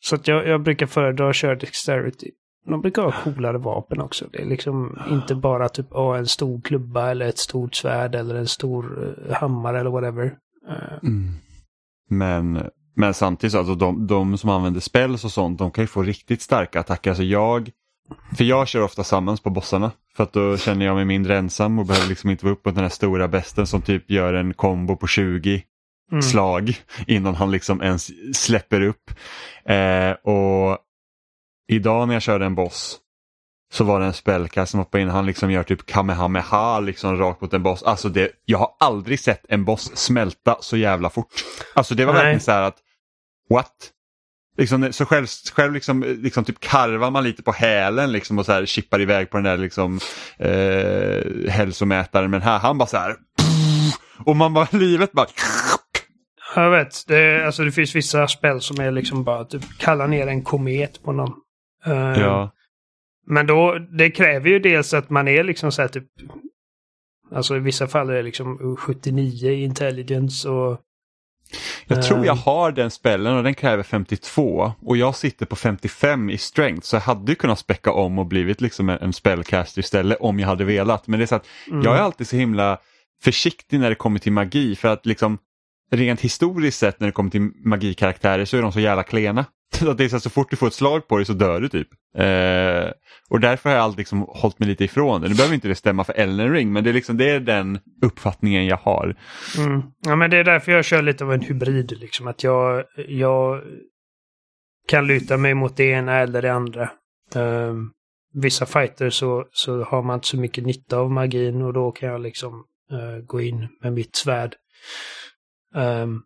så att jag, jag brukar föredra att köra Dexterity. De brukar ha coolare vapen också. Det är liksom inte bara typ oh, en stor klubba eller ett stort svärd eller en stor uh, hammare eller whatever. Uh. Mm. Men, men samtidigt, alltså de, de som använder spells och sånt, de kan ju få riktigt starka attacker. Alltså jag, för jag kör ofta sammans på bossarna för att då känner jag mig mindre ensam och behöver liksom inte vara uppe på den här stora besten som typ gör en kombo på 20 mm. slag innan han liksom ens släpper upp. Eh, och idag när jag körde en boss så var det en spellcast som hoppade in han liksom gör typ kamehameha liksom rakt mot en boss. Alltså det, jag har aldrig sett en boss smälta så jävla fort. Alltså det var Nej. verkligen så här att what? Liksom, så själv, själv liksom, liksom typ karvar man lite på hälen liksom och så här chippar iväg på den där liksom, eh, hälsomätaren. Men här han bara så här och man bara, livet bara Jag vet, det, alltså det finns vissa spel som är liksom bara typ kalla ner en komet på någon. Eh, Ja, Men då, det kräver ju dels att man är liksom så här typ... Alltså i vissa fall är det liksom 79 i intelligence och... jag tror jag Eh. har den spellen och den kräver 52 och jag sitter på 55 i strength så jag hade ju kunnat späcka om och blivit liksom en, en spellcaster istället om jag hade velat. Men det är så att Mm. jag är alltid så himla försiktig när det kommer till magi för att liksom rent historiskt sett när det kommer till magikaraktärer så är de så jävla klena. (laughs) Så, att det är så, här, så fort du får ett slag på dig så dör du typ. Eh, och därför har jag alltid liksom hållit mig lite ifrån det. Nu behöver inte det stämma för Elden Ring men det är, liksom, det är den uppfattningen jag har. Mm. Ja men det är därför jag kör lite av en hybrid liksom. Att jag, jag kan luta mig mot det ena eller det andra. Eh, vissa fighter så, så har man inte så mycket nytta av magin och då kan jag liksom eh, gå in med mitt svärd. Ehm,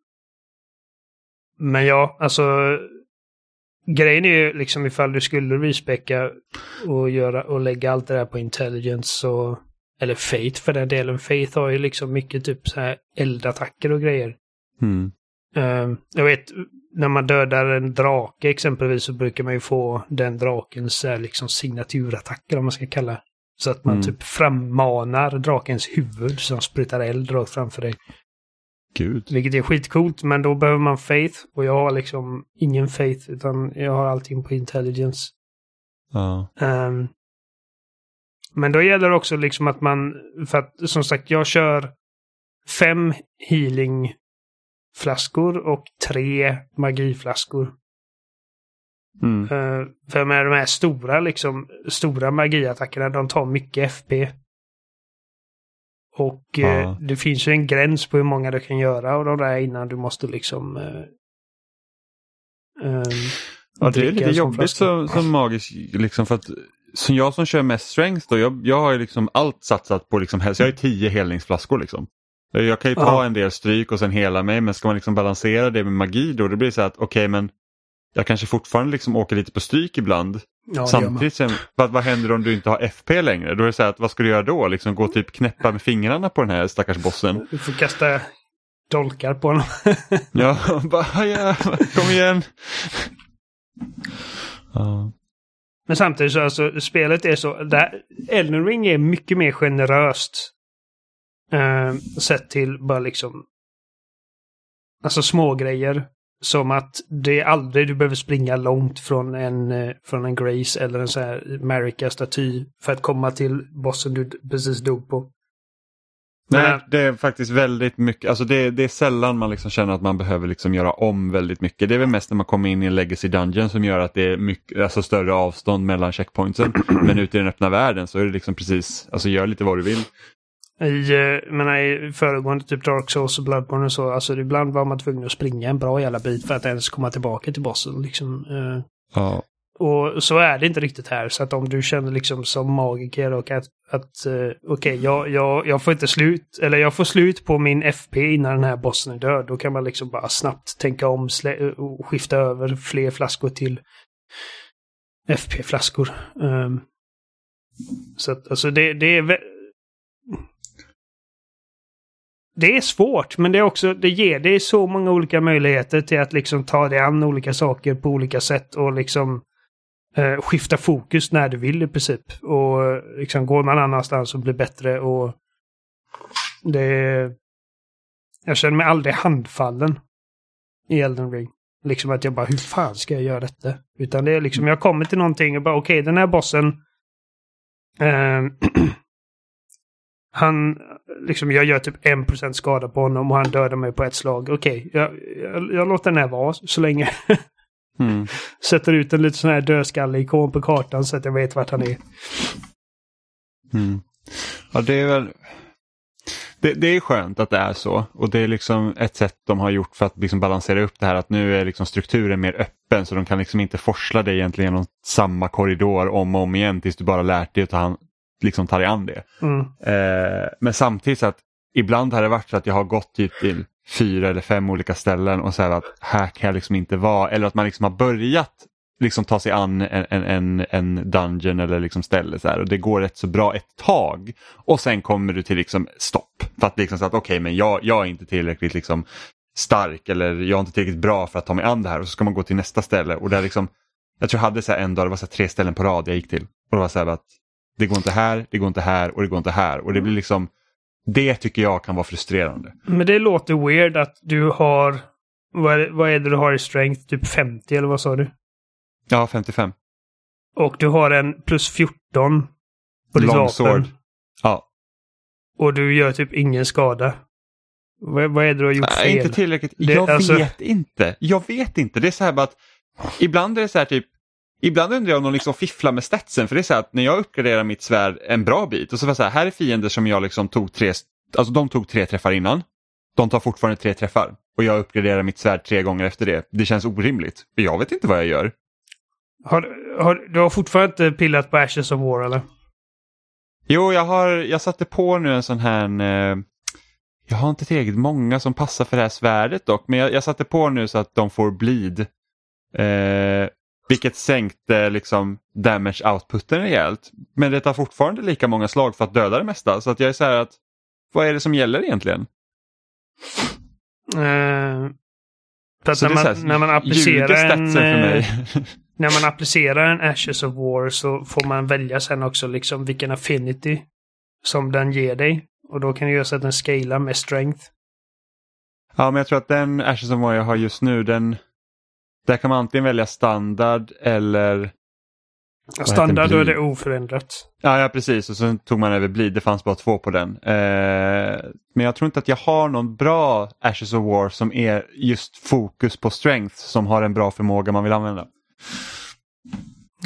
men ja, alltså grejen är ju liksom ifall du skulle respecka och, göra, och lägga allt det där på intelligence så eller Faith för den delen. Faith har ju liksom mycket typ så här eldattacker och grejer. Mm. Ehm, jag vet, när man dödar en drake exempelvis så brukar man ju få den drakens här, liksom signaturattacker om man ska kalla Så att man Mm. typ frammanar drakens huvud som sprutar eld rakt framför dig. Gud. Vilket är skitcoolt, men då behöver man faith. Och jag har liksom ingen faith, utan jag har allting på intelligence. Ja. Ehm, men då gäller det också liksom att man, för att som sagt jag kör fem healingflaskor och tre magiflaskor. Mm. Uh, för med de här stora liksom, stora magiattackerna, de tar mycket FP. Och eh, Ja. det finns ju en gräns på hur många du kan göra av de där innan du måste liksom... eh, ehm, Ja, det är lite jobbigt som, som magisk, liksom för att som jag som kör mest strength då, jag, jag har ju liksom allt satsat på liksom hälsa. Jag har ju tio helningsflaskor liksom. Jag kan ju ta Ja. en del stryk och sen hela mig men ska man liksom balansera det med magi då, det blir så att okej men jag kanske fortfarande liksom åker lite på stryk ibland. Ja. Samtidigt, sen, vad, vad händer om du inte har FP längre? Då är det så här att vad ska du göra då? Liksom gå typ knäppa med fingrarna på den här stackars bossen? Du får kasta dolkar på honom. (laughs) Ja, bara, ja kom igen. Ja. Men samtidigt så alltså, spelet är så... Där, Elden Ring är mycket mer generöst. Eh, sett till bara liksom... Alltså små grejer Som att det är aldrig du behöver springa långt från en, eh, från en Grace eller en sån här Marika-staty för att komma till bossen du precis dog på. Nej, Men- det är faktiskt väldigt mycket, alltså det, det är sällan man liksom känner att man behöver liksom göra om väldigt mycket. Det är väl mest när man kommer in i en legacy dungeon som gör att det är mycket, alltså större avstånd mellan checkpointsen. (clears throat) Men ute i den öppna världen så är det liksom precis, alltså gör lite vad du vill. I, eh, menar, I föregående typ Dark Souls och Bloodborne och så, alltså ibland var man tvungen att springa en bra jävla bit för att ens komma tillbaka till bossen. Liksom. eh. Ja. Och så är det inte riktigt här. Så att om du känner liksom som magiker och att, att eh, okej, jag, jag, jag får inte slut, eller jag får slut på min FP innan den här bossen är död. Då kan man liksom bara snabbt tänka om och skifta över fler flaskor till FP-flaskor. Ehm, så att alltså det, det är det är svårt, men det är också, det ger dig så många olika möjligheter till att liksom ta dig an olika saker på olika sätt och liksom eh, skifta fokus när du vill i princip. Och liksom går man annanstans och blir bättre och det... Jag känner mig aldrig handfallen i Elden Ring. Liksom att jag bara, hur fan ska jag göra detta? Utan det är liksom, jag kommer till någonting och bara, okej, den här bossen eh, (clears throat) Han, liksom jag gör typ 1% skada på honom och han dödar mig på ett slag. Okej, jag, jag, jag låter den här vara så länge. (laughs) Mm. Sätter ut en liten sån här dödskalle-ikon på kartan så att jag vet vart han är. Mm. Ja, det är väl... det, det är skönt att det är så och det är liksom ett sätt de har gjort för att liksom balansera upp det här att nu är liksom strukturen mer öppen så de kan liksom inte forsla dig egentligen genom samma korridor om och om igen tills du bara lärt dig att ta, hand- liksom ta dig an det. Mm. Eh, men samtidigt så att ibland har det varit så att jag har gått typ till fyra eller fem olika ställen och så här att här kan jag liksom inte vara. Eller att man liksom har börjat liksom ta sig an en, en, en, dungeon eller liksom ställe så här. Och det går rätt så bra ett tag. Och sen kommer du till liksom stopp. För att liksom så att okej men jag, jag är inte tillräckligt liksom stark eller jag är inte tillräckligt bra för att ta mig an det här. Och så ska man gå till nästa ställe. Och där liksom jag tror jag hade så en dag, det var så tre ställen på rad jag gick till. Och det var så här att det går inte här, det går inte här och det går inte här och det blir liksom det tycker jag kan vara frustrerande. Men det låter weird att du har... Vad är, vad är det du har i strength? Typ 50 eller vad sa du? Ja, 55. Och du har en plus 14 på ditt Longsword. vapen. Ja, Och du gör typ ingen skada. Vad, vad är det du har gjort Nej, fel? inte tillräckligt. Det- jag alltså- vet inte. Jag vet inte. Det är så här bara att ibland är det så här typ Ibland undrar jag om de liksom fifflar med statsen för det är så här att när jag uppgraderar mitt svärd en bra bit och så var det så här, här är fiender som jag liksom tog tre, alltså de tog tre träffar innan. De tar fortfarande tre träffar och jag uppgraderar mitt svärd tre gånger efter det. Det känns orimligt. Jag vet inte vad jag gör. Har, har, du har fortfarande inte pillat på Ashes of War eller? Jo, jag, har, jag satte på nu en sån här eh, jag har inte tillräckligt många som passar för det här svärdet dock, men jag, jag satte på nu så att de får bleed. Eh, vilket sänkte liksom damage outputen rejält. Men det tar fortfarande lika många slag för att döda det mesta. Så att jag är så här att, vad är det som gäller egentligen? Att Så när man, här, när man applicerar en... för mig. eh, (laughs) När man applicerar en Ashes of War så får man välja sen också liksom vilken affinity som den ger dig. Och då kan det göra så att den scalar med strength. ja, men jag tror att den Ashes of War jag har just nu, den, där kan man antingen välja standard eller heter Standard då är det oförändrat. Ja, ja precis och sen tog man över bleed, det fanns bara två på den. Eh, men jag tror inte att jag har någon bra Ashes of War som är just fokus på strength som har en bra förmåga man vill använda.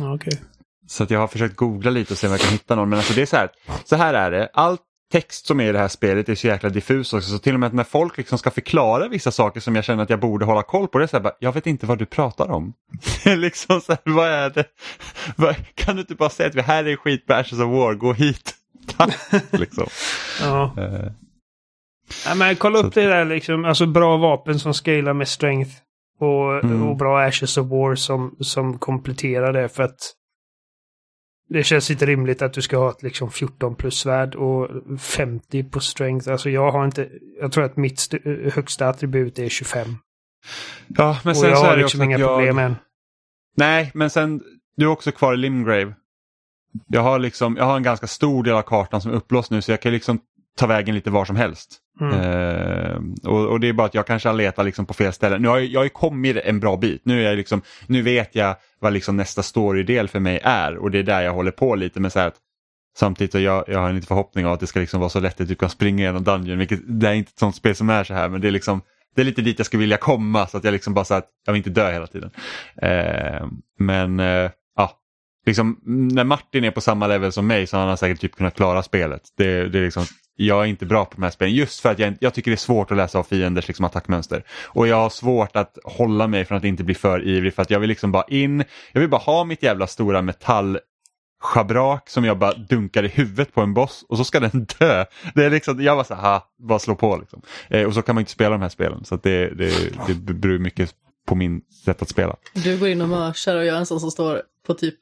Ja, Okej. Så att jag har försökt googla lite och se om jag kan hitta någon. Men alltså det är så här, så här är det. All text som är i det här spelet är så jäkla diffus också. Så till och med när folk liksom ska förklara vissa saker som jag känner att jag borde hålla koll på. Det är så här, bara, jag vet inte vad du pratar om. (laughs) Liksom så här, vad är det? Kan du inte bara säga att vi här är skit på Ashes of War, gå hit. (laughs) Tack! liksom. (laughs) Ja. Eh, ja. Men kolla upp det där liksom. Alltså bra vapen som scalar med strength. Och, Mm. och bra Ashes of War som, som kompletterar det för att det känns inte rimligt att du ska ha ett liksom 14 plus svärd och 50 på strength. Alltså jag har inte, jag tror att mitt st- högsta attribut är 25. Ja, men och sen jag så är har det liksom också inga jag... problem än. Nej, men sen du är också kvar i Limgrave. Jag har, liksom, jag har en ganska stor del av kartan som är upplåst nu så jag kan liksom ta vägen lite var som helst. Mm. Eh, och, och det är bara att jag kanske har letat liksom på fel ställen. Nu har jag, jag har kommit en bra bit. Nu, är jag liksom, nu vet jag vad liksom nästa storydel för mig är och det är där jag håller på lite med så att Samtidigt så jag, jag har en liten förhoppning av att det ska liksom vara så lätt att du kan springa igenom Dungeon, vilket det är inte ett sånt spel som är så här men det är liksom det är lite dit jag skulle vilja komma så att jag liksom bara så att jag vill inte dö hela tiden. Eh, men eh, liksom, när Martin är på samma level som mig så har han säkert typ kunnat klara spelet. Det, det är liksom, jag är inte bra på de här spelen just för att jag, jag tycker det är svårt att läsa av fienders liksom, attackmönster. Och jag har svårt att hålla mig från att inte bli för ivrig för att jag vill liksom bara in, jag vill bara ha mitt jävla stora metall schabrak som jag bara dunkar i huvudet på en boss och så ska den (laughs) dö. Det är liksom, jag bara så här, bara slå på liksom. Eh, och så kan man inte spela de här spelen så att det, det, det beror mycket på min sätt att spela. Du går in och mörsar och jag är en sån som står på typ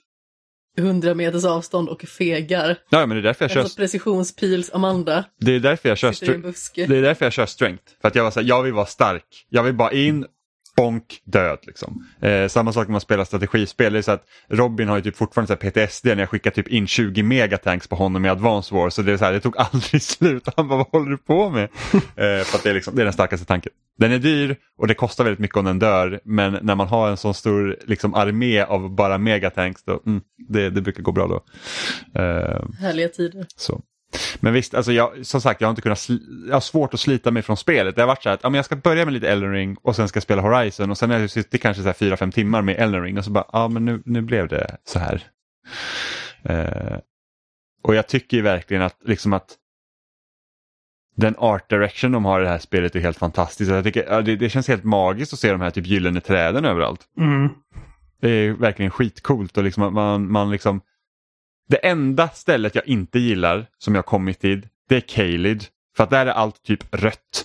100 meters avstånd och fegar. Ja, men det är därför jag kör, Alltså precisionspils Amanda det är därför jag kör, det är därför jag kör strength. För att jag var så här, jag vill vara stark. Jag vill bara in, bonk, död liksom. Eh, samma sak när man spelar strategispel. Det är så att Robin har ju typ fortfarande så här PTSD när jag skickar typ in 20 megatanks på honom i Advance War. Så det är så här, det tog (laughs) aldrig slut. Han bara, vad håller du på med? (laughs) eh, för att det är, liksom, det är den starkaste tanken. Den är dyr och det kostar väldigt mycket om den dör. Men när man har en sån stor liksom, armé av bara megatanks, då, mm, det, det brukar gå bra då. Eh, Härliga tider. så. Men visst, alltså jag, som sagt jag har inte kunnat, jag har svårt att slita mig från spelet. Det har varit så här att ja, men jag ska börja med lite Elden Ring och sen ska jag spela Horizon och sen har jag suttit kanske så här fyra, fem timmar med Elden Ring och så bara, ja men nu, nu blev det så här. Eh, och jag tycker ju verkligen att, liksom att den art direction de har i det här spelet är helt fantastisk. Jag tycker, det, det känns helt magiskt att se de här typ gyllene träden överallt. Mm. Det är verkligen skitcoolt och liksom man, man liksom Det enda stället jag inte gillar som jag kommit till det är Kalid. För att där är allt typ rött.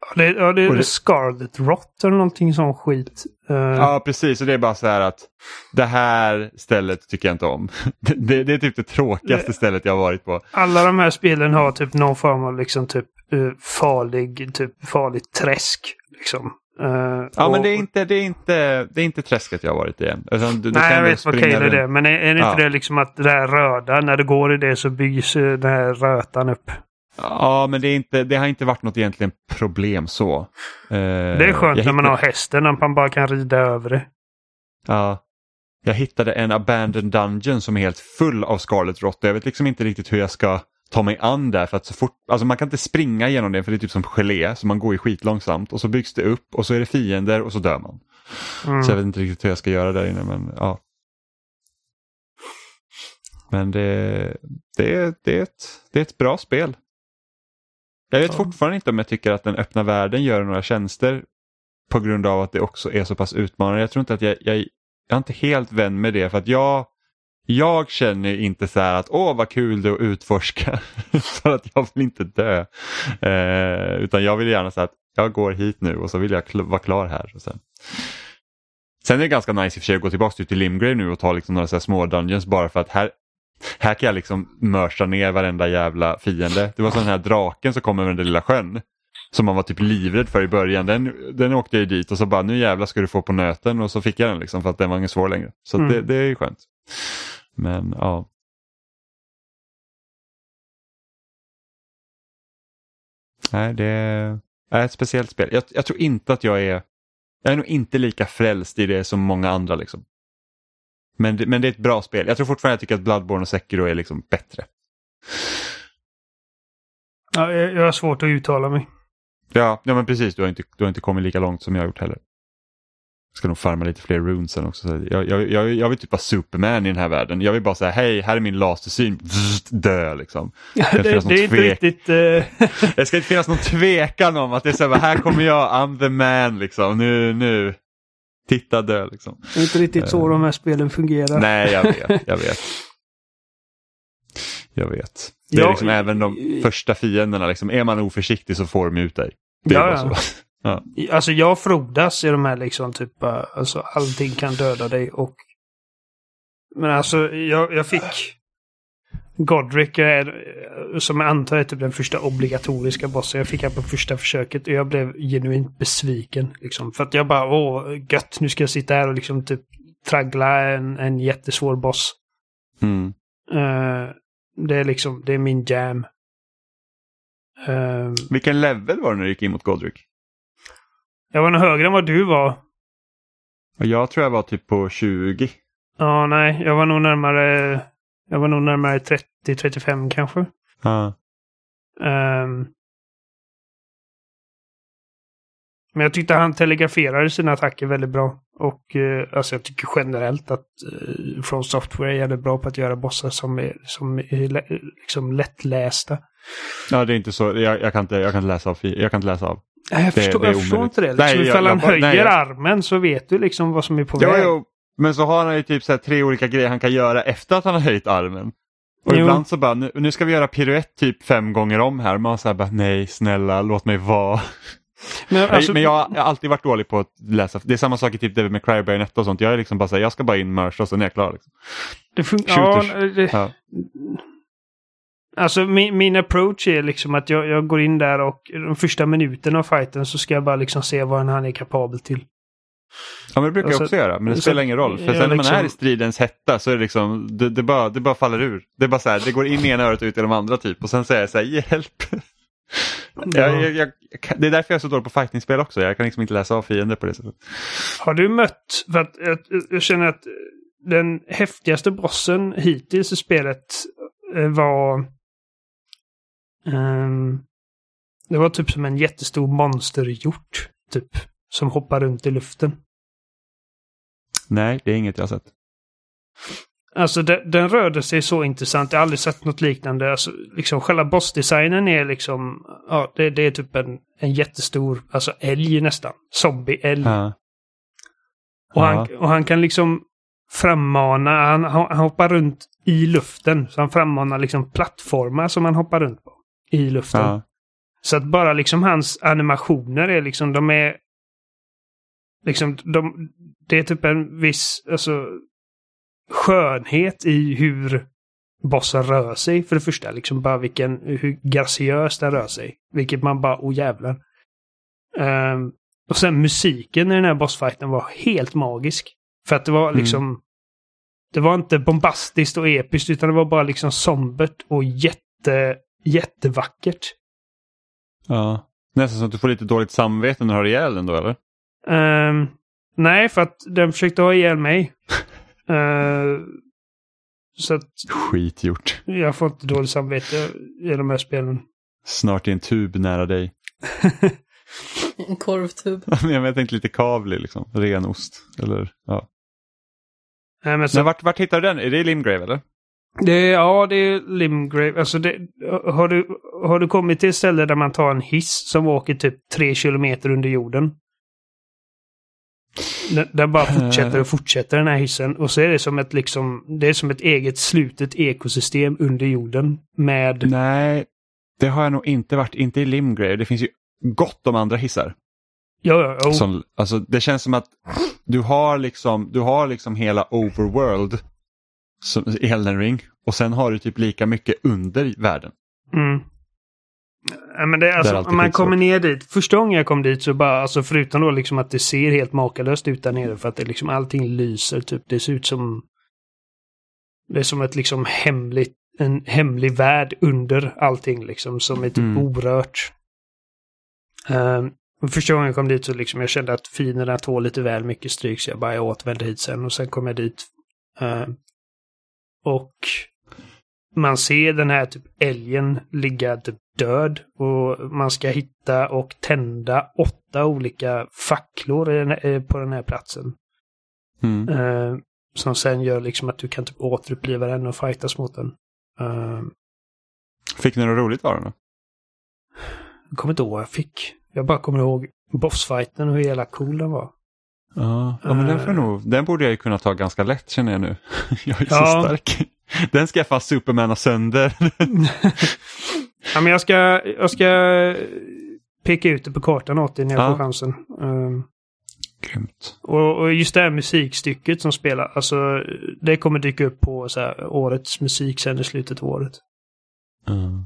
Ja, det, ja, det är Och det- Scarlet Rot eller någonting sån skit. Eh, Ja precis och det är bara så här att det här stället tycker jag inte om. (laughs) Det, det, det är typ det tråkigaste stället jag har varit på. Alla de här spelen har typ någon form av liksom typ eh, farlig, typ farligt träsk. Liksom. Eh, Ja och- men det är inte, det är inte, det är inte träsket jag har varit i än. Utan du, du Nej, kan jag vet vad Cale är det. Men är, är det inte Ja. det liksom att det här röda, när det går i det så byggs eh, den här rötan upp? Ja men det, är inte, det har inte varit något egentligen problem så. Eh, Det är skönt när man har hästen, att man bara kan rida över det. Ja. Jag hittade en abandoned dungeon som är helt full av Scarlet Rot. Jag vet liksom inte riktigt hur jag ska ta mig an där för att så fort, alltså man kan inte springa igenom det för det är typ som gelé så man går ju skitlångsamt och så byggs det upp och så är det fiender och så dör man. Mm. Så jag vet inte riktigt hur jag ska göra där inne men ja. Men det, det, det, är, ett, det är ett bra spel. Jag vet Ja. fortfarande inte om jag tycker att den öppna världen gör några tjänster på grund av att det också är så pass utmanande. Jag tror inte att jag, jag, jag är inte helt vän med det för att jag, jag känner inte så här att åh vad kul det är att utforska (laughs) för att jag vill inte dö. Eh, utan jag vill gärna säga att jag går hit nu och så vill jag kl- vara klar här. Och sen. sen är det ganska nice i och för sig att gå tillbaka till Limgrave nu och ta liksom några så små dungeons bara för att här, här kan jag liksom mörsa ner varenda jävla fiende. Det var sån här draken som kom över den där lilla sjön. Som man var typ livrädd för i början. Den, den åkte jag ju dit och så bara nu jävla ska du få på nöten och så fick jag den liksom för att den var ingen svår längre. Så Mm. det, det är ju skönt. Men ja. Nej, det är ett speciellt spel. Jag, jag tror inte att jag är jag är nog inte lika frälst i det som många andra. Liksom. Men, det, men det är ett bra spel. Jag tror fortfarande jag tycker att Bloodborne och Sekiro är liksom bättre. Ja, jag, jag har svårt att uttala mig. Ja, ja men precis. Du har, inte, du har inte kommit lika långt som jag har gjort heller. Ska nog farma lite fler runes sen också. Så Jag, jag, jag, jag vill typ vara Superman i den här världen. Jag vill bara säga hej, här är min lasersyn. Dö liksom. (laughs) det, finnas det någon är inte riktigt... eh, (laughs) Det ska inte finnas någon tvekan om att det är så här, här kommer jag, I'm the man liksom. Nu, nu. Titta dö liksom. det är inte riktigt så de här spelen fungerar. Nej, jag vet, jag vet. (laughs) Jag vet. Det är Ja, liksom även de första fienderna, liksom, är man oförsiktig så får de ut dig. Det är Ja, bara ja. så. Alltså jag frodas i de här liksom typ, eh, alltså allting kan döda dig och... Men alltså jag, jag fick... Godric är, eh, som jag antar är typ den första obligatoriska bossen. Jag fick han på första försöket och jag blev genuint besviken. Liksom. För att jag bara, åh, gött, nu ska jag sitta här och liksom typ traggla en, en jättesvår boss. Mm. Eh, det är liksom, det är min jam. Eh, Vilken level var det när du gick in mot Godric? Jag var nog högre än vad du var. Och Jag tror jag var typ på 20. Ja, nej, jag var nog närmare... Jag var nog närmare 30-35 kanske. Ja. Ehm. men jag tyckte han telegraferade sina attacker väldigt bra. Och eh, alltså jag tycker generellt att uh, From Software är jävligt bra på att göra bossar som är, som är lä- liksom lättlästa. ja, det är inte så. Jag, jag, kan, inte, jag kan inte läsa av. Jag kan inte läsa av. Nej, Jag Det- förstår, det jag förstår inte det. Liksom, Nej, ifall jag han höjer nej, jag- armen så vet du liksom vad som är på Jo, väg. jo. Men så har han ju typ så här tre olika grejer han kan göra efter att han har höjt armen. Och Jo. ibland så bara, nu, nu ska vi göra piruett typ fem gånger om här. Man säger bara, nej snälla låt mig vara. Men, alltså, men jag, har- alltid varit dålig på att läsa. Det är samma sak i typ Devil May Cry Bayonetta och sånt. Jag är liksom bara så här, jag ska bara in merge och sen är jag klar. Liksom. det fun- ja, det, Ja. Alltså min, min approach är liksom att jag, jag går in där och de första minuterna av fighten så ska jag bara liksom se vad han är kapabel till. Ja men det brukar jag Alltså, också göra, men det så- spelar ingen roll. För sen när man liksom- är i stridens hetta så är det liksom, det, det, bara, det bara faller ur. Det är bara så här, det går in i ena örat och ut i de andra typ och sen säger jag så här, hjälp. Jag, jag, jag, det är därför jag är så dålig på fightingspel också. Jag kan liksom inte läsa av fiender på det sättet. Har du mött, för att jag, känner att den häftigaste bossen hittills i spelet eh, var... ehm, det var typ som en jättestor monsterhjort, typ. Som hoppar runt i luften. Nej, det är inget jag har sett. Alltså den, den rörde sig så intressant. Jag har aldrig sett något liknande. Alltså, liksom själva bossdesignen är liksom... Ja, det, det är typ en, en jättestor, alltså älg nästan. Zombie-älg. Ja. Och, Ja. han, och han kan liksom frammana, han, han hoppar runt i luften. Så han frammanar liksom plattformar som han hoppar runt på. I luften. Ja. Så att bara liksom hans animationer är liksom, de är... Liksom, de, det är typ en viss, alltså... Skönhet i hur bossen rör sig för det första. Liksom bara vilken, hur graciöst den rör sig. Vilket man bara, oh jävlar. Ehm, och sen musiken i den här bossfighten var helt magisk. För att det var Mm. liksom... Det var inte bombastiskt och episkt utan det var bara liksom sombert och jätte, jättevackert. Ja. Nästan som att du får lite dåligt samvete när du har ihjäl den då eller? Ehm, nej, för att den försökte ha ihjäl mig. (laughs) Ehm, så att Skit gjort. jag får inte dåligt samvete i de här spelen. Snart i en tub nära dig. (laughs) En korvtub. (laughs) Men jag tänkte lite kavli liksom. Ren ost. Eller, ja. Nej, men så, Men vart, vart hittar du den? Är det i Limgrave eller? Det, ja, det är Limgrave. Alltså det, har, du, har du kommit till ett ställe där man tar en hiss som åker typ tre kilometer under jorden? Den, den bara fortsätter och fortsätter den här hissen. Och så är det som ett liksom, det är som ett eget slutet ekosystem under jorden. Med Nej, det har jag nog inte varit. Inte i Limgrave. Det finns ju gott om andra hissar. Ja, ja, jo. Som, alltså, det känns som att du har liksom, du har liksom hela overworld som, i Elden Ring och sen har du typ lika mycket under världen. Mm. Ja, men det är alltså, om man kommer ner dit. Första gången jag kom dit så bara, alltså förutom då liksom att det ser helt makalöst ut där nere för att det liksom allting lyser typ. Det ser ut som... Det är som ett liksom hemligt, en hemlig värld under allting liksom som är typ Mm. orört. Um, första gången jag kom dit så liksom jag kände att finerna tål lite väl mycket stryk så jag bara jag återvände hit sen och sen kom jag dit. Ehm, och man ser den här typ älgen ligga typ död och man ska hitta och tända åtta olika facklor eh, på den här platsen. Mm. Eh, som sen gör liksom att du kan typ återuppliva den och fightas mot den. Eh, Fick ni något roligt av den jag kommer inte ihåg vad jag fick. Jag bara kommer ihåg bossfighten och hur jävla cool den var. Ja, ja men den, får nog, den borde jag ju kunna ta ganska lätt känner jag nu. (laughs) Jag är Ja. så stark. Den ska jag fan supermana sönder. (laughs) ja, men jag ska, jag ska peka ut det på kartan åt dig när jag Ja. får chansen. Eh, Grymt. Och, och just det här musikstycket som spelar, alltså det kommer dyka upp på så här, årets musik sen i slutet av året. Ja.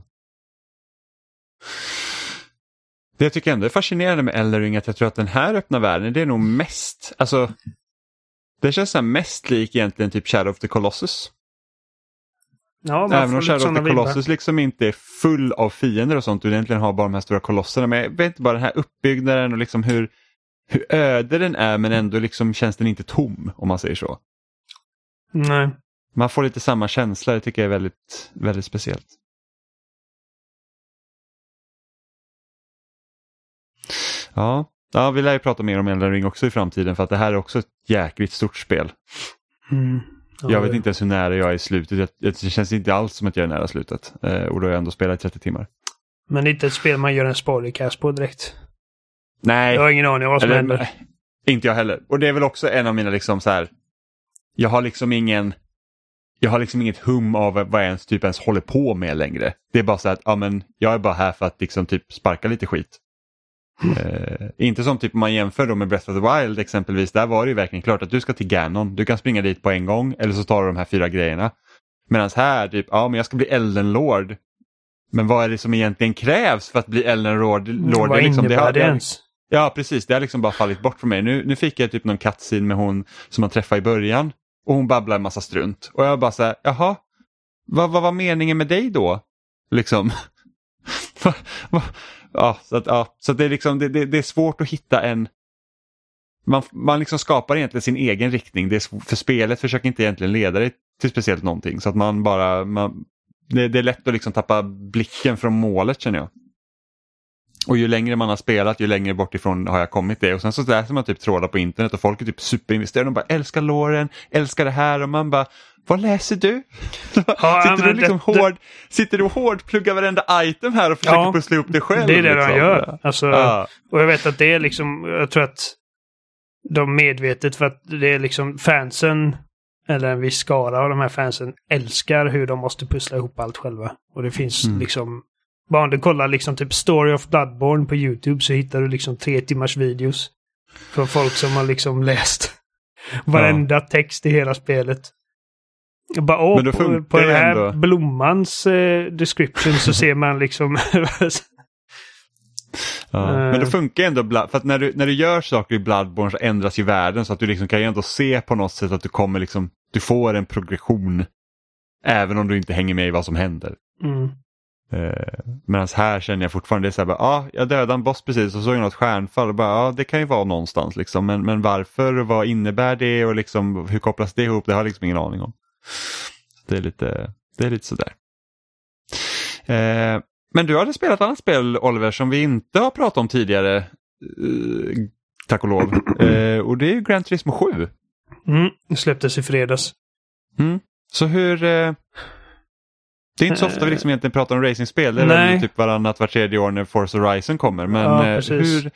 Det jag tycker ändå är fascinerande med Elden Ring är att jag tror att den här öppna världen det är nog mest, alltså det känns så mest lik egentligen typ Shadow of the Colossus. Ja, Även om Shadow of the vibbar. Colossus liksom inte är full av fiender och sånt och egentligen har bara de här stora kolosserna. Men jag vet inte, bara den här uppbyggnaden och liksom hur, hur öde den är men ändå liksom känns den inte tom om man säger så. Nej. Man får lite samma känsla, det tycker jag är väldigt, väldigt speciellt. Ja. ja, vi lär ju prata mer om Elden Ring också i framtiden för att det här är också ett jäkligt stort spel. Mm. Ja, jag vet det- inte ens hur nära jag är i slutet. Det känns inte alls som att jag är nära slutet. Eh, och då har jag ändå spelat i 30 timmar. Men det är inte ett spel man gör en spoilercast på direkt. Nej, Jag har ingen aning om vad som Eller, händer. Inte jag heller. Och det är väl också en av mina liksom så här. Jag har liksom ingen. Jag har liksom inget hum av vad jag ens typ ens håller på med längre. Det är bara så att ja, men jag är bara här för att liksom typ sparka lite skit. Eh, inte som typ man jämför då med Breath of the Wild exempelvis. Där var det ju verkligen klart att du ska till Ganon. Du kan springa dit på en gång eller så tar du de här fyra grejerna. Medan här, typ, ja men jag ska bli Elden Lord. Men vad är det som egentligen krävs för att bli Elden Lord? Lord vad liksom, innebär det ens? Ja, precis. Det har liksom bara fallit bort för mig. Nu, nu fick jag typ någon cutscene med hon som man träffade i början och hon babblar en massa strunt. Och jag bara så här, jaha, vad, vad var meningen med dig då? Liksom. (laughs) Ja, så att, ja, så att det, är liksom, det, det, det är svårt att hitta en... Man, man liksom skapar egentligen sin egen riktning. Det är, för spelet försöker inte egentligen leda dig till speciellt någonting. Så att man bara... Man, det, det är lätt att liksom tappa blicken från målet känner jag. Och ju längre man har spelat, ju längre bort ifrån har jag kommit det. Och sen så läser man typ trådar på internet och folk är typ superinvesterade. De bara älskar låren, älskar det här och man bara vad läser du? (laughs) Ja, sitter, du liksom det- det- hård, sitter du och hårdpluggar varenda item här och försöker Ja, pussla ihop det själv? Det är det liksom? de gör. Alltså, Ja. Och jag vet att det är liksom, jag tror att de medvetet för att det är liksom fansen, eller en viss skara av de här fansen, älskar hur de måste pussla ihop allt själva. Och det finns Mm. liksom, bara om du kollar liksom typ Story of Bloodborne på YouTube så hittar du liksom tre timmars videos. Från folk som har liksom läst (laughs) varenda text i hela spelet. Bara, åh, Men på, funkar på den här ändå. blommans eh, description så (laughs) ser man liksom (laughs) Ja. Eh. Men det funkar ju ändå, för att när du, när du gör saker i Bloodborne så ändras ju världen så att du liksom kan ju ändå se på något sätt att du kommer liksom, du får en progression. Även om du inte hänger med i vad som händer. mm. Eh, Medan här känner jag fortfarande det är så här, bara, ja, jag dödade en boss precis och såg något stjärnfall och bara, ja, det kan ju vara någonstans liksom. Men, men varför och vad innebär det och liksom, hur kopplas det ihop? Det har jag liksom ingen aning om. Det är lite, det är lite sådär. Eh, men du hade spelat ett annat spel Oliver som vi inte har pratat om tidigare. Eh, tack och lov. Eh, och det är ju Gran Turismo 7. Mm, det släpptes i fredags. Mm. Så hur... Eh, det är inte så ofta vi liksom egentligen pratar om racingspel. Det är Nej. väl typ varannat, vart tredje år när Forza Horizon kommer. Men Ja, eh, hur...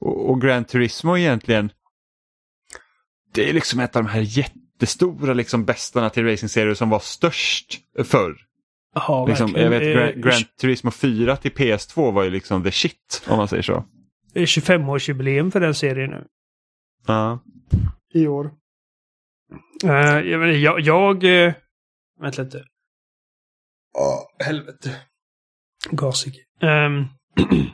Och, och Gran Turismo egentligen. Det är liksom ett av de här jättestora liksom bästarna till racingserier som var störst förr. Ja, Liksom, jag vet. Gran, Gran Turismo 4 till PS2 var ju liksom the shit om man säger så. eh, 25-årsjubileum för den serien nu. Ja. I år. Uh, jag, jag... jag eh, vänta lite. Åh, helvete. Gasig. Ehm, (clears throat)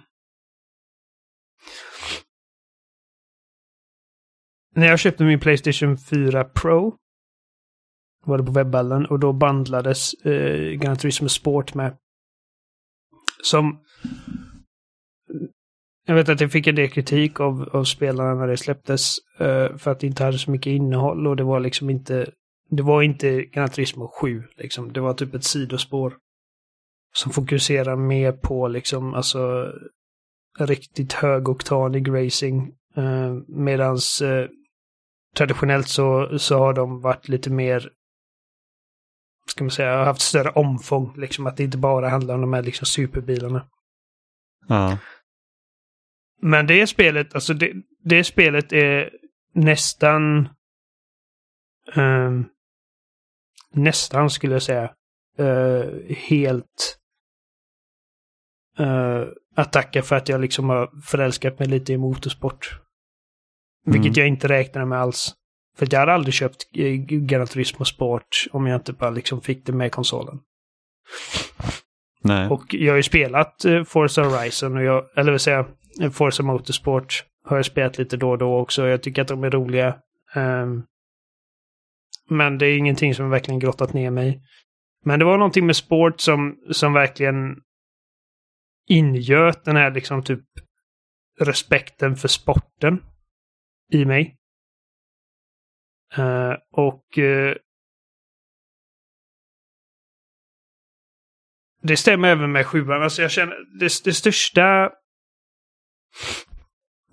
när jag köpte min Playstation 4 Pro var det på webballen och då bandlades eh, Gran Turismo Sport med. Som... Jag vet att jag fick en del kritik av, av spelarna när det släpptes eh, för att det inte hade så mycket innehåll och det var liksom inte... Det var inte Gran Turismo 7 liksom. Det var typ ett sidospår. Som fokuserar mer på liksom alltså riktigt högoktanig racing. Eh, medans eh, traditionellt så, så har de varit lite mer ska man säga, haft större omfång. Liksom att det inte bara handlar om de här liksom superbilarna. Ja. Men det spelet, alltså det, det spelet är nästan... ehm, nästan skulle jag säga. eh, helt... Uh, att tacka för att jag liksom har förälskat mig lite i motorsport. Vilket Mm. jag inte räknade med alls. För jag hade aldrig köpt eh, Gran Turismo Sport om jag inte bara liksom fick det med konsolen. Nej. Och jag har ju spelat eh, Forza Horizon och jag, eller vill säga Forza Motorsport har jag spelat lite då och då också. Jag tycker att de är roliga. Ehm, men det är ingenting som verkligen grottat ner mig. Men det var någonting med sport som, som verkligen ingöt den här liksom typ respekten för sporten i mig. Uh, och uh, Det stämmer även med sjuan. Alltså jag känner det, det största...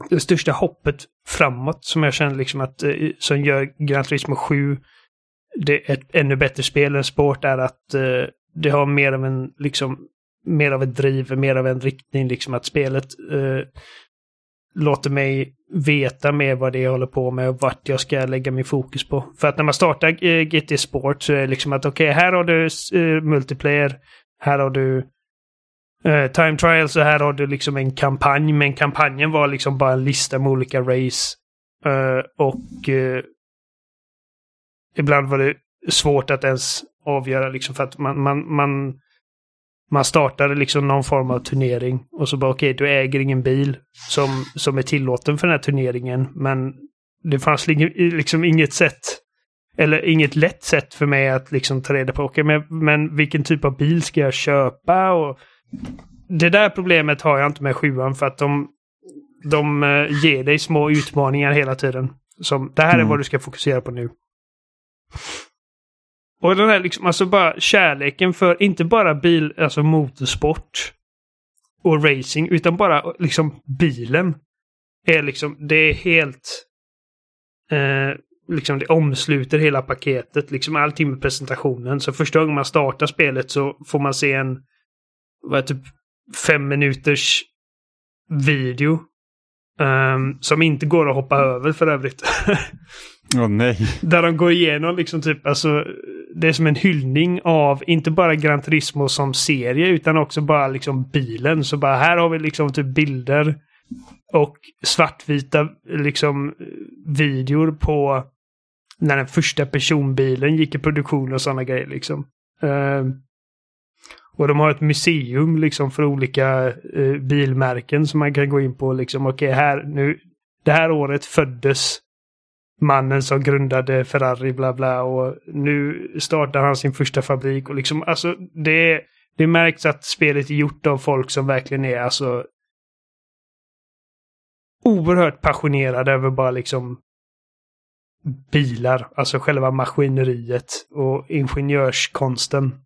Det största hoppet framåt som jag känner liksom att uh, som gör Gran Turismo 7 det är ett ännu bättre spel än sport är att det har mer av en liksom mer av ett driv, mer av en riktning liksom att spelet låter mig veta mer vad det är jag håller på med och vart jag ska lägga min fokus på. För att när man startar eh, GT Sport så är det liksom att okej, här har du eh, multiplayer, här har du eh, time trials och här har du liksom en kampanj. Men kampanjen var liksom bara en lista med olika race. Eh, och eh, ibland var det svårt att ens avgöra liksom för att man, man, man, man startade liksom någon form av turnering och så bara okej, du äger ingen bil som, som är tillåten för den här turneringen. Men det fanns li- liksom inget sätt eller inget lätt sätt för mig att liksom ta reda på, okej, men, men vilken typ av bil ska jag köpa? Och det där problemet har jag inte med sjuan för att de, de eh, ger dig små utmaningar hela tiden. Som, det här är Mm. vad du ska fokusera på nu. Och den här liksom, alltså bara kärleken för inte bara bil, alltså motorsport och racing, utan bara liksom bilen. Är liksom, det är helt... Eh, liksom det omsluter hela paketet, liksom allting med presentationen. Så första gången man startar spelet så får man se en, vad är typ fem minuters video. Um, som inte går att hoppa över för övrigt. (laughs) Åh oh, nej. Där de går igenom liksom typ, alltså det är som en hyllning av inte bara Gran Turismo som serie utan också bara liksom bilen. Så bara här har vi liksom typ bilder och svartvita liksom videor på när den första personbilen gick i produktion och sådana grejer liksom. Uh, och de har ett museum liksom för olika uh, bilmärken som man kan gå in på liksom. Okej, okay, här nu. Det här året föddes mannen som grundade Ferrari bla bla och nu startar han sin första fabrik och liksom alltså det, det märks att spelet är gjort av folk som verkligen är alltså oerhört passionerade över bara liksom bilar, alltså själva maskineriet och ingenjörskonsten.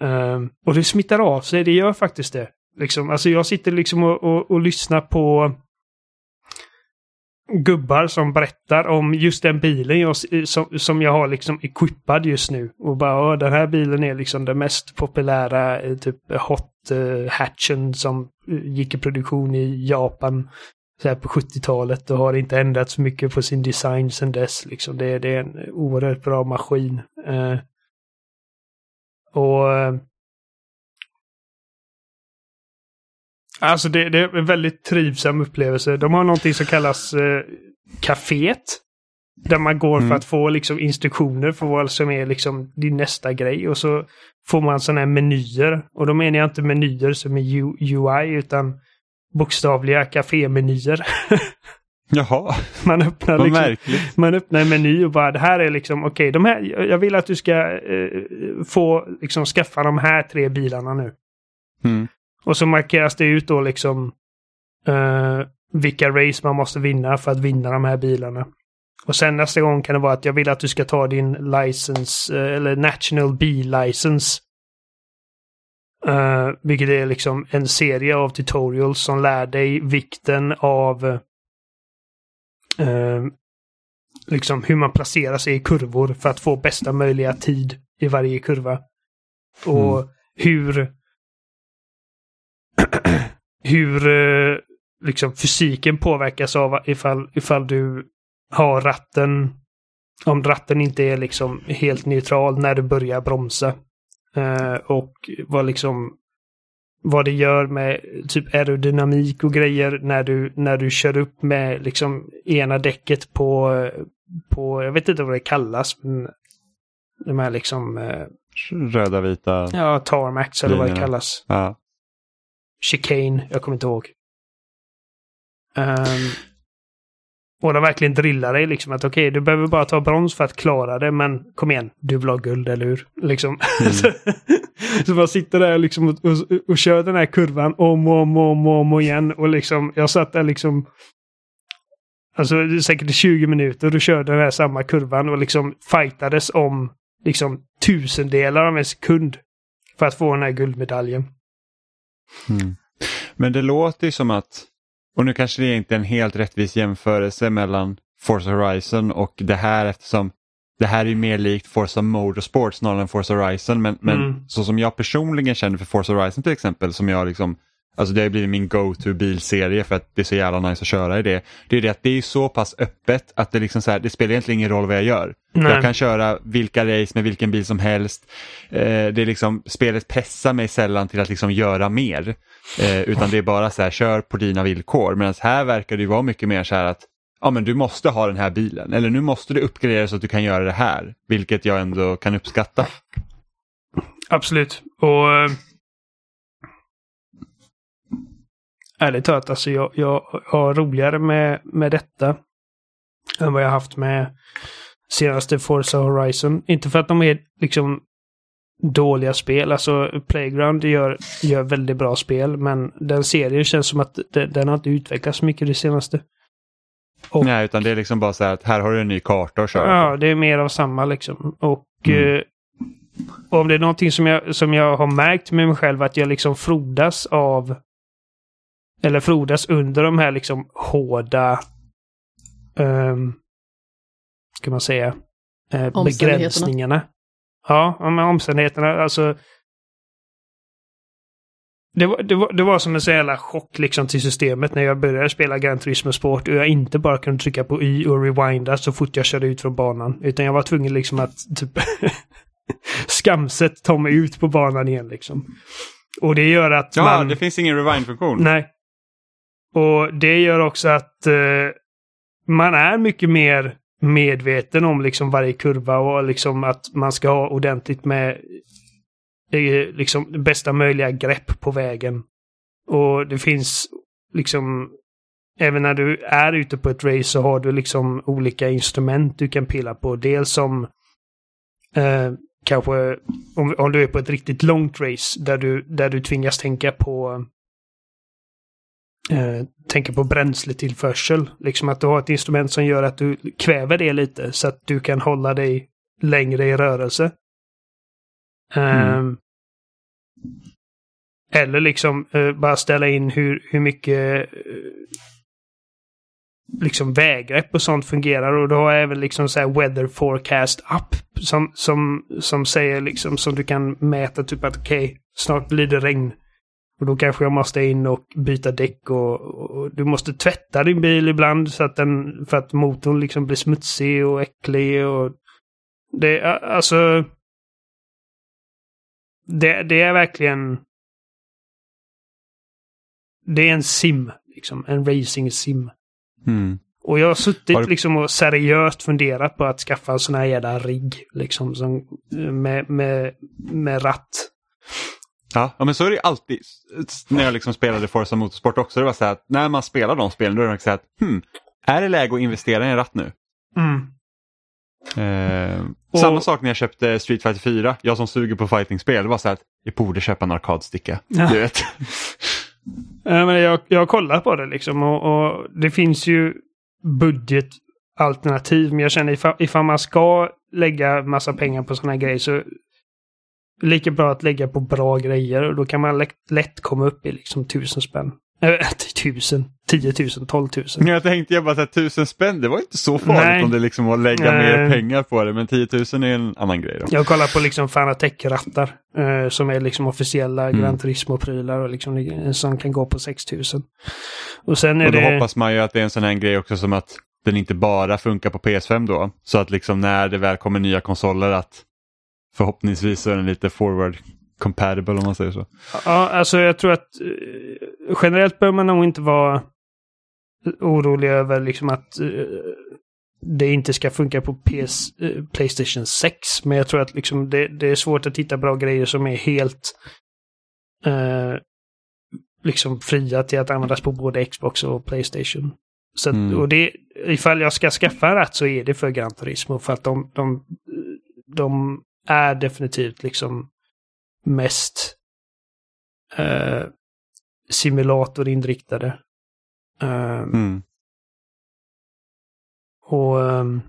Um, och det smittar av sig, det gör faktiskt det. Liksom, alltså jag sitter liksom och, och, och lyssnar på gubbar som berättar om just den bilen jag, som, som jag har liksom equippad just nu. Och bara, den här bilen är liksom den mest populära eh, typ hot uh, hatchen som eh, gick i produktion i Japan så här på 70-talet och har inte ändrats mycket på sin design sedan dess. Liksom. Det, det är en oerhört bra maskin. Uh, och Alltså det, det, är en väldigt trivsam upplevelse. De har någonting som kallas eh, kaféet. Där man går mm. för att få liksom, instruktioner för vad som är liksom, din nästa grej. Och så får man sådana här menyer. Och då menar jag inte menyer som är UI utan bokstavliga kafémenyer. (laughs) Jaha, man öppnar, vad liksom, märkligt. man öppnar en meny och bara det här är liksom okej, okay, de här, jag vill att du ska eh, få liksom skaffa de här tre bilarna nu. Mm. Och så markeras det ut då liksom uh, vilka race man måste vinna för att vinna de här bilarna. Och sen nästa gång kan det vara att jag vill att du ska ta din license, uh, eller National B-license. Uh, vilket är liksom en serie av tutorials som lär dig vikten av uh, liksom hur man placerar sig i kurvor för att få bästa möjliga tid i varje kurva. Och mm. hur (clears throat) hur eh, liksom fysiken påverkas av ifall, ifall du har ratten om ratten inte är liksom helt neutral när du börjar bromsa. Uh, och vad liksom vad det gör med typ aerodynamik och grejer när du, när du kör upp med liksom ena däcket på, på, jag vet inte vad det kallas, men de här liksom... Uh, Röda, vita... Ja, tarmax eller vad det kallas. Ja chicane, jag kommer inte ihåg. Um, och de verkligen drillar dig liksom att okej, okay, du behöver bara ta brons för att klara det, men kom igen, du vill ha guld, eller hur? Liksom. Mm. (laughs) så man sitter där liksom och, och, och, kör den här kurvan om och om och om, och om igen. Och liksom, jag satt där liksom Alltså säkert 20 minuter och körde den här samma kurvan och liksom fightades om liksom tusendelar av en sekund. För att få den här guldmedaljen. Mm. Men det låter ju som att, och nu kanske det inte är en helt rättvis jämförelse mellan Forza Horizon och det här eftersom det här är mer likt Forza Motorsport snarare än Forza Horizon men, men mm. så som jag personligen känner för Forza Horizon till exempel som jag liksom Alltså det har blivit min go-to bilserie för att det är så jävla nice att köra i det. Det är det att det är så pass öppet att det liksom så här, det spelar egentligen ingen roll vad jag gör. Nej. Jag kan köra vilka race med vilken bil som helst. Eh, det är liksom, spelet pressar mig sällan till att liksom göra mer. Eh, utan det är bara så här, kör på dina villkor. Medan här verkar det vara mycket mer så här att ja men du måste ha den här bilen eller nu måste du uppgradera så att du kan göra det här. Vilket jag ändå kan uppskatta. Absolut. Och ärligt talat, alltså jag, jag har roligare med, med detta än vad jag haft med senaste Forza Horizon. Inte för att de är liksom dåliga spel. Alltså Playground gör, gör väldigt bra spel, men den serien känns som att den, den har inte utvecklats så mycket det senaste. Och, Nej, utan det är liksom bara så här att här har du en ny karta att köra Ja, det är mer av samma liksom. Och mm. eh, om det är någonting som jag, som jag har märkt med mig själv att jag liksom frodas av eller frodas under de här liksom hårda um, ska man säga, eh, begränsningarna. Ja, ja, men omständigheterna, alltså. Det var, det, var, det var som en så jävla chock liksom till systemet när jag började spela Gran Turismo Sport och jag inte bara kunde trycka på Y och rewinda så fort jag körde ut från banan. Utan jag var tvungen liksom att typ (laughs) skamset ta mig ut på banan igen liksom. Och det gör att Ja, man... det finns ingen rewind-funktion. Nej. Och det gör också att eh, man är mycket mer medveten om liksom varje kurva och liksom att man ska ha ordentligt med eh, liksom bästa möjliga grepp på vägen. Och det finns liksom Även när du är ute på ett race så har du liksom olika instrument du kan pilla på. Dels som eh, kanske om, om du är på ett riktigt långt race där du, där du tvingas tänka på eh, tänker på bränsletillförsel. Liksom att du har ett instrument som gör att du kväver det lite så att du kan hålla dig längre i rörelse. Ehm, eller liksom eh, bara ställa in hur, hur mycket eh, liksom väggrepp och sånt fungerar. Och du har även liksom så här weather forecast app som, som, som säger liksom som du kan mäta typ att okej, snart blir det regn. Och då kanske jag måste in och byta däck och, och du måste tvätta din bil ibland så att den, för att motorn liksom blir smutsig och äcklig och det, alltså det, det är verkligen det är en sim, liksom. En racing sim. Mm. Och jag har suttit Har du- liksom och seriöst funderat på att skaffa en sån här jävla rigg. Liksom som, med, med, med ratt. Ja, ja, men så är det ju alltid. När jag liksom spelade Forza Motorsport också. Det var så här att när man spelar de spelen då är det så här att hmm, är det läge att investera i en ratt nu? Mm. Eh, Och- Samma sak när jag köpte Street Fighter 4. Jag som suger på fightingspel. Det var så här att jag borde köpa en arkadsticka. Ja. Du vet. (laughs) Ja, men jag, jag har kollat på det liksom och, och det finns ju budgetalternativ. Men jag känner ifall, ifall man ska lägga massa pengar på sådana grejer så lika bra att lägga på bra grejer och då kan man lätt, komma upp i liksom tusen spänn. Äh, (laughs) tusen, tio tusen, tolv tusen. Jag tänkte jag bara här, tusen spänn, det var inte så farligt Nej. om det liksom var att lägga Nej. mer pengar på det. Men 10 000 är en annan grej då. Jag kollar på liksom Fanatec-rattar eh, som är liksom officiella Mm. Gran Turismo-prylar och liksom sån kan gå på 6000. Och sen är Och då det... hoppas man ju att det är en sån här grej också som att den inte bara funkar på PS5 då. Så att liksom när det väl kommer nya konsoler att förhoppningsvis så är den lite forward compatible om man säger så. Ja, alltså jag tror att eh, generellt bör man nog inte vara orolig över liksom att eh, det inte ska funka på PS, eh, Playstation 6. Men jag tror att liksom det, det är svårt att hitta bra grejer som är helt eh, liksom fria till att användas på både Xbox och Playstation. Så att, Mm. och det, ifall jag ska skaffa en ratt så är det för Gran Turismo för att de, de, de är definitivt liksom mest eh, simulatorinriktade. Eh, Mm. och, ehm,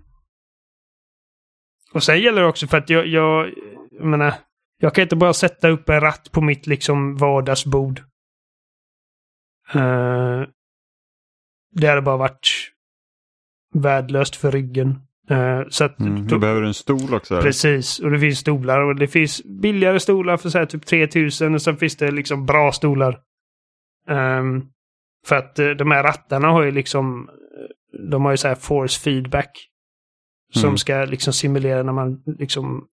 och sen gäller det också för att jag, jag, jag menar, jag kan inte bara sätta upp en ratt på mitt liksom vardagsbord. Eh, det hade bara varit värdelöst för ryggen. Eh, så att Mm. då- Du behöver en stol också. Precis, och det finns stolar och det finns billigare stolar för så här typ 3000 och sen finns det liksom bra stolar. Ehm, för att eh, de här rattarna har ju liksom, eh, de har ju så här force feedback. Som Mm. ska liksom simulera när man liksom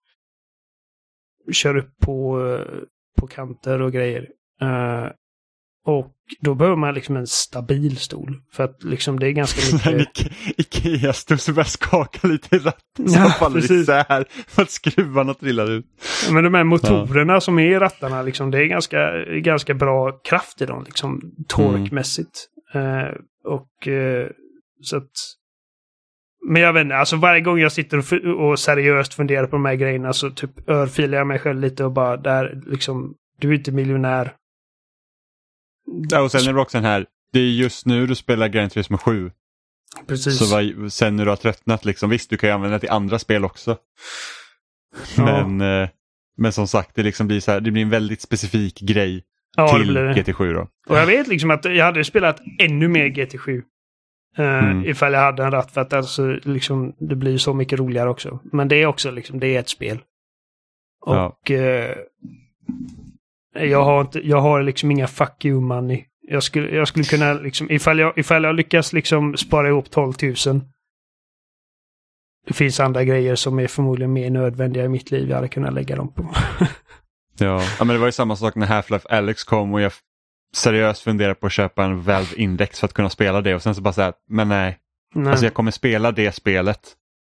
kör upp på, på kanter och grejer. Eh, och då behöver man liksom en stabil stol. För att liksom det är ganska (laughs) En mycket... Ike- Ikea-stol som börjar skaka lite i ratten Ja, faller precis. isär för att skruvarna trillar ut. Men de här motorerna som är i rattarna, liksom, det är ganska, ganska bra kraft i dem, liksom, torkmässigt. Eh, och eh, så att... Men jag vet inte, alltså varje gång jag sitter och, och seriöst funderar på de här grejerna så typ örfilar jag mig själv lite och bara där liksom, du är inte miljonär. Ja, och sen är det också den här, det är just nu du spelar Gran Turismo 7. Precis. Så vad, sen när du har tröttnat, liksom, visst du kan ju använda det till andra spel också. Ja. Men, eh, men som sagt, det, liksom blir så här, det blir en väldigt specifik grej ja, till blir det. GT7. Då. Och jag vet liksom att jag hade spelat ännu mer GT7. Uh, Mm. Ifall jag hade en ratt för att alltså, liksom, det blir så mycket roligare också. Men det är också liksom, det är ett spel. Ja. Och eh, jag, har inte, jag har liksom inga fuck you money. Jag skulle, jag skulle kunna liksom, ifall jag, ifall jag lyckas liksom spara ihop 12 000. Det finns andra grejer som är förmodligen mer nödvändiga i mitt liv jag hade kunnat lägga dem på. (laughs) Ja. ja, men det var ju samma sak när Half-Life Alex kom och jag seriöst funderade på att köpa en Valve Index för att kunna spela det och sen så bara säga men nej, Nej, alltså jag kommer spela det spelet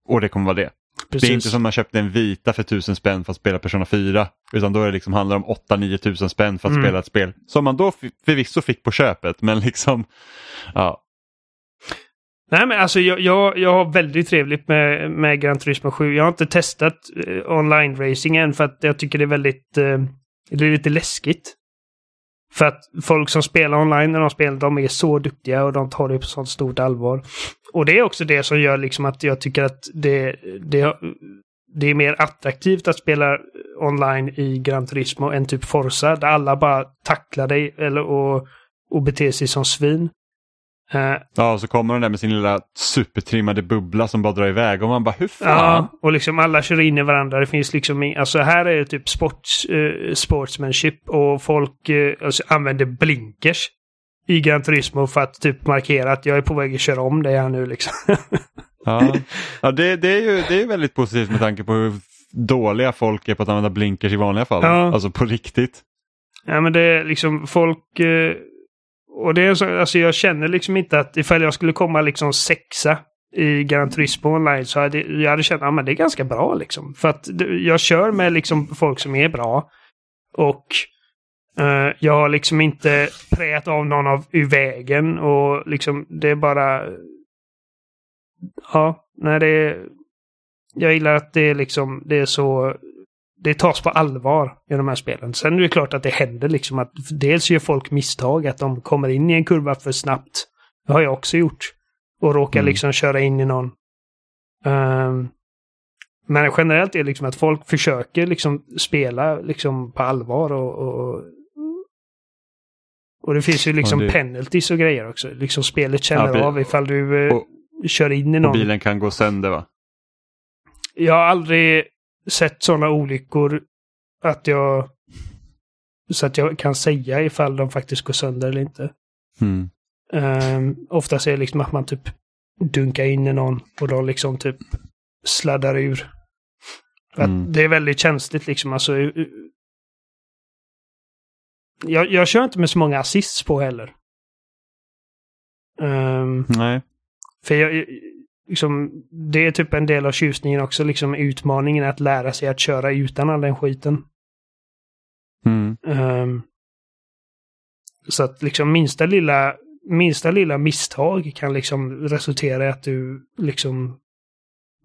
och det kommer vara det. Precis. Det är inte som man köpte en vita för tusen spänn för att spela Persona 4 utan då är det liksom handlar om 8-9 tusen spänn för att Mm. spela ett spel som man då förvisso fick på köpet men liksom ja. Nej men alltså jag, jag, jag har väldigt trevligt med, med Gran Turismo 7. Jag har inte testat eh, online racing än för att jag tycker det är väldigt... Eh, det är lite läskigt. För att folk som spelar online när de spelar, de är så duktiga och de tar det på sånt stort allvar. Och det är också det som gör liksom att jag tycker att det, det, det är mer attraktivt att spela online i Gran Turismo än typ Forza, där alla bara tacklar dig eller, och, och beter sig som svin. Eh, Ja, och så kommer den där med sin lilla supertrimmade bubbla som bara drar iväg och man bara hur fan? Ja, och liksom alla kör in i varandra. Det finns liksom, alltså här är det typ sports, eh, sportsmanship och folk eh, alltså, använder blinkers i Gran Turismo för att typ markera att jag är på väg att köra om dig här nu liksom. (laughs) Ja, ja det, det, är ju det är väldigt positivt med tanke på hur dåliga folk är på att använda blinkers i vanliga fall. Ja. Alltså på riktigt. ja men det är liksom folk... Och det är så, alltså jag känner liksom inte att ifall jag skulle komma liksom sexa i Gran Turismo online så hade jag hade känt att ja, det är ganska bra liksom. För att jag kör med liksom folk som är bra. Och eh, jag har liksom inte prät av någon av ur vägen och liksom det är bara... Ja, nej det är... Jag gillar att det är liksom, det är så... Det tas på allvar i de här spelen. Sen är det klart att det händer liksom att dels gör folk misstag, att de kommer in i en kurva för snabbt. Det har jag också gjort. Och råkar Mm. liksom köra in i någon. Ehm, men generellt är det liksom att folk försöker liksom spela liksom på allvar och, och, och det finns ju liksom det- penalties och grejer också. Liksom spelet känner Ja, av ifall du eh, och- kör in i Och någon. bilen kan gå sönder va? Jag har aldrig sett sådana olyckor att jag så att jag kan säga ifall de faktiskt går sönder eller inte. Mm. Um, oftast är det liksom att man typ dunkar in i någon och de liksom typ sladdar ur. Mm. Det är väldigt känsligt liksom. Alltså, u- u- jag, jag kör inte med så många assists på heller. Ehm, Nej. för jag, liksom, det är typ en del av tjusningen också, liksom utmaningen att lära sig att köra utan all den skiten. Mm. Ehm, så att liksom minsta lilla, minsta lilla misstag kan liksom resultera i att du liksom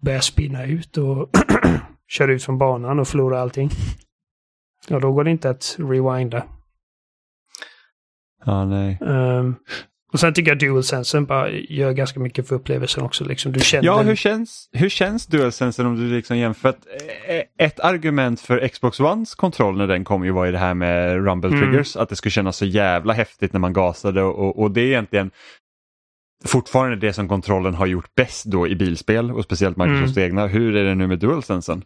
börjar spinna ut och (clears throat) kör ut från banan och förlorar allting. Ja, då går det inte att rewinda. Ja, nej. Ehm, och sen tycker jag DualSensen bara gör ganska mycket för upplevelsen också. Liksom. Du känner... Ja, hur känns, hur känns DualSense om du liksom jämför? Att, eh, Ett argument för Xbox Ones kontroll när den kom ju var ju det här med Rumble Mm. Triggers, att det skulle kännas så jävla häftigt när man gasade och, och det är egentligen fortfarande det som kontrollen har gjort bäst då i bilspel och speciellt Microsofts egna. Hur är det nu med DualSensen?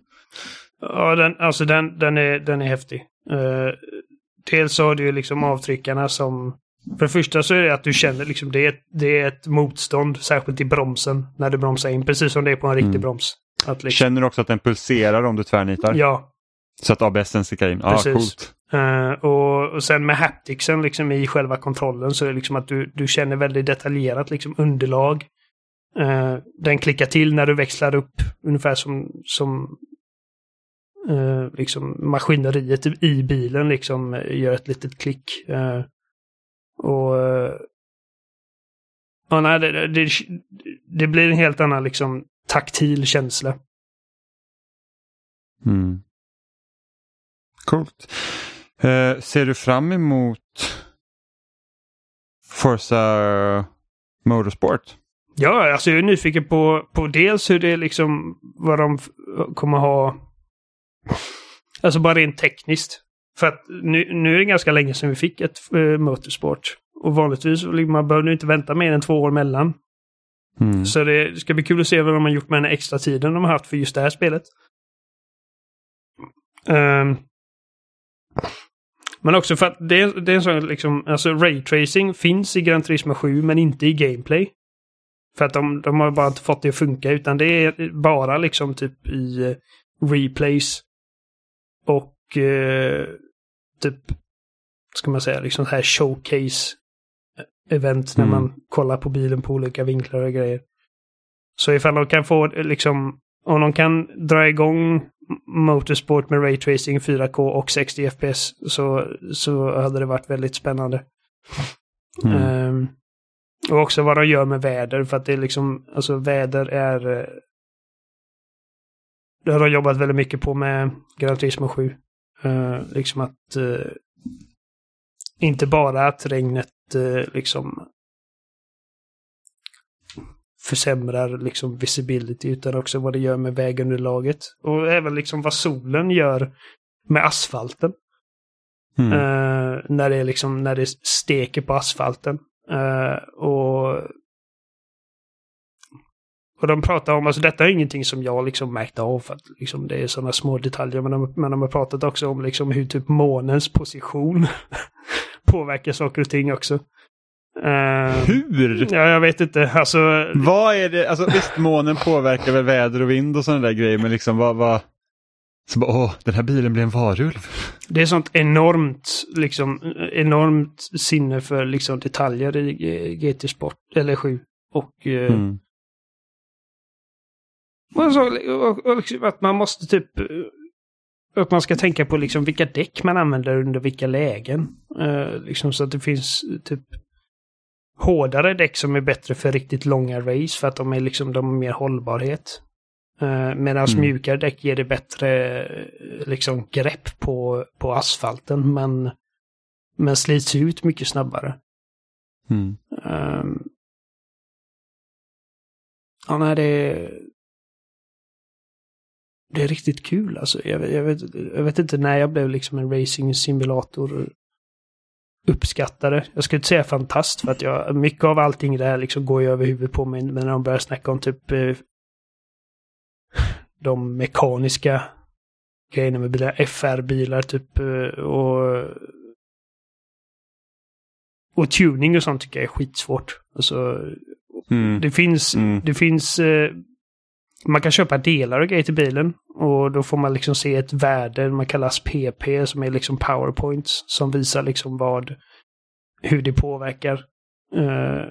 Ja, den, alltså den, den, är, den är häftig. Uh, dels så har du ju liksom avtryckarna som... För det första så är det att du känner liksom det är, ett- det är ett motstånd, särskilt i bromsen, när du bromsar in. Precis som det är på en riktig Mm. broms. Liksom, Känner du också att den pulserar om du tvärnitar? ja, Så att ABSen sticker in? Ja, Precis. coolt. Eh, och, och sen med hapticsen liksom i själva kontrollen så är det liksom att du, du känner väldigt detaljerat liksom underlag. Eh, den klickar till när du växlar upp ungefär som, som eh, liksom maskineriet i bilen liksom gör ett litet klick. Och ja, nej, det, det, det blir en helt annan liksom taktil känsla. Mm. Coolt. Eh, ser du fram emot Forza Motorsport? Ja, alltså jag är nyfiken på, på dels hur det liksom, vad de kommer ha, alltså bara rent tekniskt. För att nu, nu är det ganska länge sedan vi fick ett uh, motorsport. Och vanligtvis, man behöver ju inte vänta mer än två år mellan. Mm. Så det ska bli kul att se vad de har gjort med den extra tiden de har haft för just det här spelet. Ehm, men också för att det är, det är en sån liksom, alltså raytracing finns i Gran Turismo 7 men inte i gameplay. För att de, de har bara inte fått det att funka utan det är bara liksom typ i eh, replays. Och eh, typ, ska man säga, liksom så här showcase event när Mm. man kollar på bilen på olika vinklar och grejer. Så ifall de kan få liksom, om de kan dra igång Motorsport med Raytracing 4K och 60 FPS så, så hade det varit väldigt spännande. Mm. Ehm, och också vad de gör med väder för att det är liksom, alltså väder är... eh, Det har de jobbat väldigt mycket på med Gran Turismo 7. Eh, liksom att eh, inte bara att regnet eh, liksom försämrar liksom visibility utan också vad det gör med vägunderlaget. Och även liksom vad solen gör med asfalten. Mm. När det liksom, när det steker på asfalten. Och och de pratar om, alltså detta är ingenting som jag liksom märkt av för att liksom det är sådana små detaljer. Men de, men de har pratat också om liksom hur typ månens position (laughs) påverkar saker och ting också. Eh, Hur? ja, jag vet inte. Alltså, Vad är det? Alltså visst, månen påverkar väl väder och vind och sådana där grejer, men liksom vad... vad... Så bara, åh, den här bilen blir en varulv. det är sånt enormt, liksom, enormt sinne för liksom detaljer i GT Sport, eller 7. Och eh, Mm. Och, så, och, och liksom att man måste typ... eh, Att man ska tänka på liksom vilka däck man använder under vilka lägen. Eh, liksom så att det finns eh, typ hårdare däck som är bättre för riktigt långa race för att de är liksom de har mer hållbarhet. Uh, Medan Mm. mjukare däck ger det bättre liksom grepp på, på asfalten men, men slits ut mycket snabbare. Mm. Um, ja, nej, det är... Det är riktigt kul alltså. Jag, vet- jag, vet, jag vet inte när jag blev liksom en racing simulator uppskattare. Jag skulle inte säga fantast för att jag, mycket av allting där liksom går ju över huvudet på mig. Men när de börjar snacka om typ eh, de mekaniska grejerna med bilar, FR-bilar typ eh, och och tuning och sånt tycker jag är skitsvårt. Alltså, Mm. det finns, Mm. det finns eh, man kan köpa delar och grejer till bilen. Och då får man liksom se ett värde, man kallas PP, som är liksom powerpoints. Som visar liksom vad, hur det påverkar eh,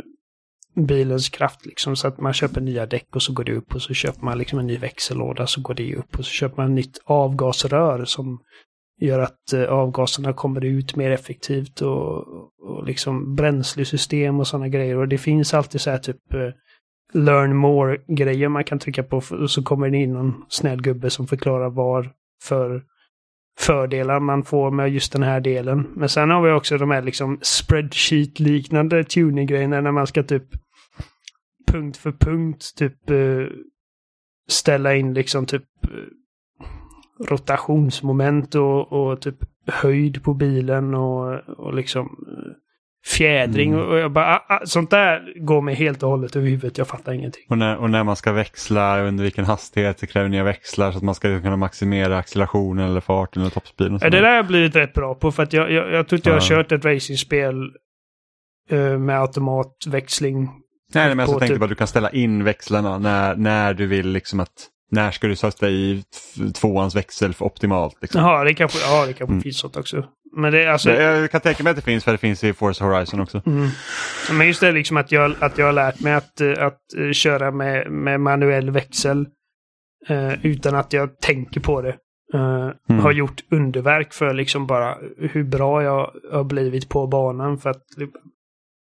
bilens kraft liksom. Så att man köper nya däck och så går det upp. Och så köper man liksom en ny växellåda så går det upp. Och så köper man ett nytt avgasrör som gör att eh, avgaserna kommer ut mer effektivt. Och, och liksom bränslesystem och sådana grejer. Och det finns alltid så här typ eh, learn more-grejer man kan trycka på och så kommer det in någon snäll gubbe som förklarar var för fördelar man får med just den här delen. Men sen har vi också de här liksom spreadsheet-liknande tuning-grejerna när man ska typ punkt för punkt typ eh, ställa in liksom typ eh, rotationsmoment och, och typ höjd på bilen och, och liksom eh, fjädring. Mm. Och jag bara, ah, ah, sånt där går mig helt och hållet över huvudet. Jag fattar ingenting. Och, när, och när man ska växla under vilken hastighet så kräver nya växlar så att man ska kunna maximera accelerationen eller farten eller toppspeeden. det där har jag blivit rätt bra på för att jag, jag, jag tror inte jag har kört ett racingspel eh, med automatväxling. Nej, men jag tänkte typ- bara att du kan ställa in växlarna när, när du vill liksom att när ska du sätta i tvåans växel för optimalt. Liksom. Jaha, det kanske, ja, det kanske Mm. finns sånt också. Men det alltså... Det- Jag kan tänka mig att det finns för det finns i Forza Horizon också. Mm. Men just det liksom att jag, att jag har lärt mig att, eh, att eh, köra med, med manuell växel eh, utan att jag tänker på det. eh, Mm. Har gjort underverk för liksom bara hur bra jag har blivit på banan. För att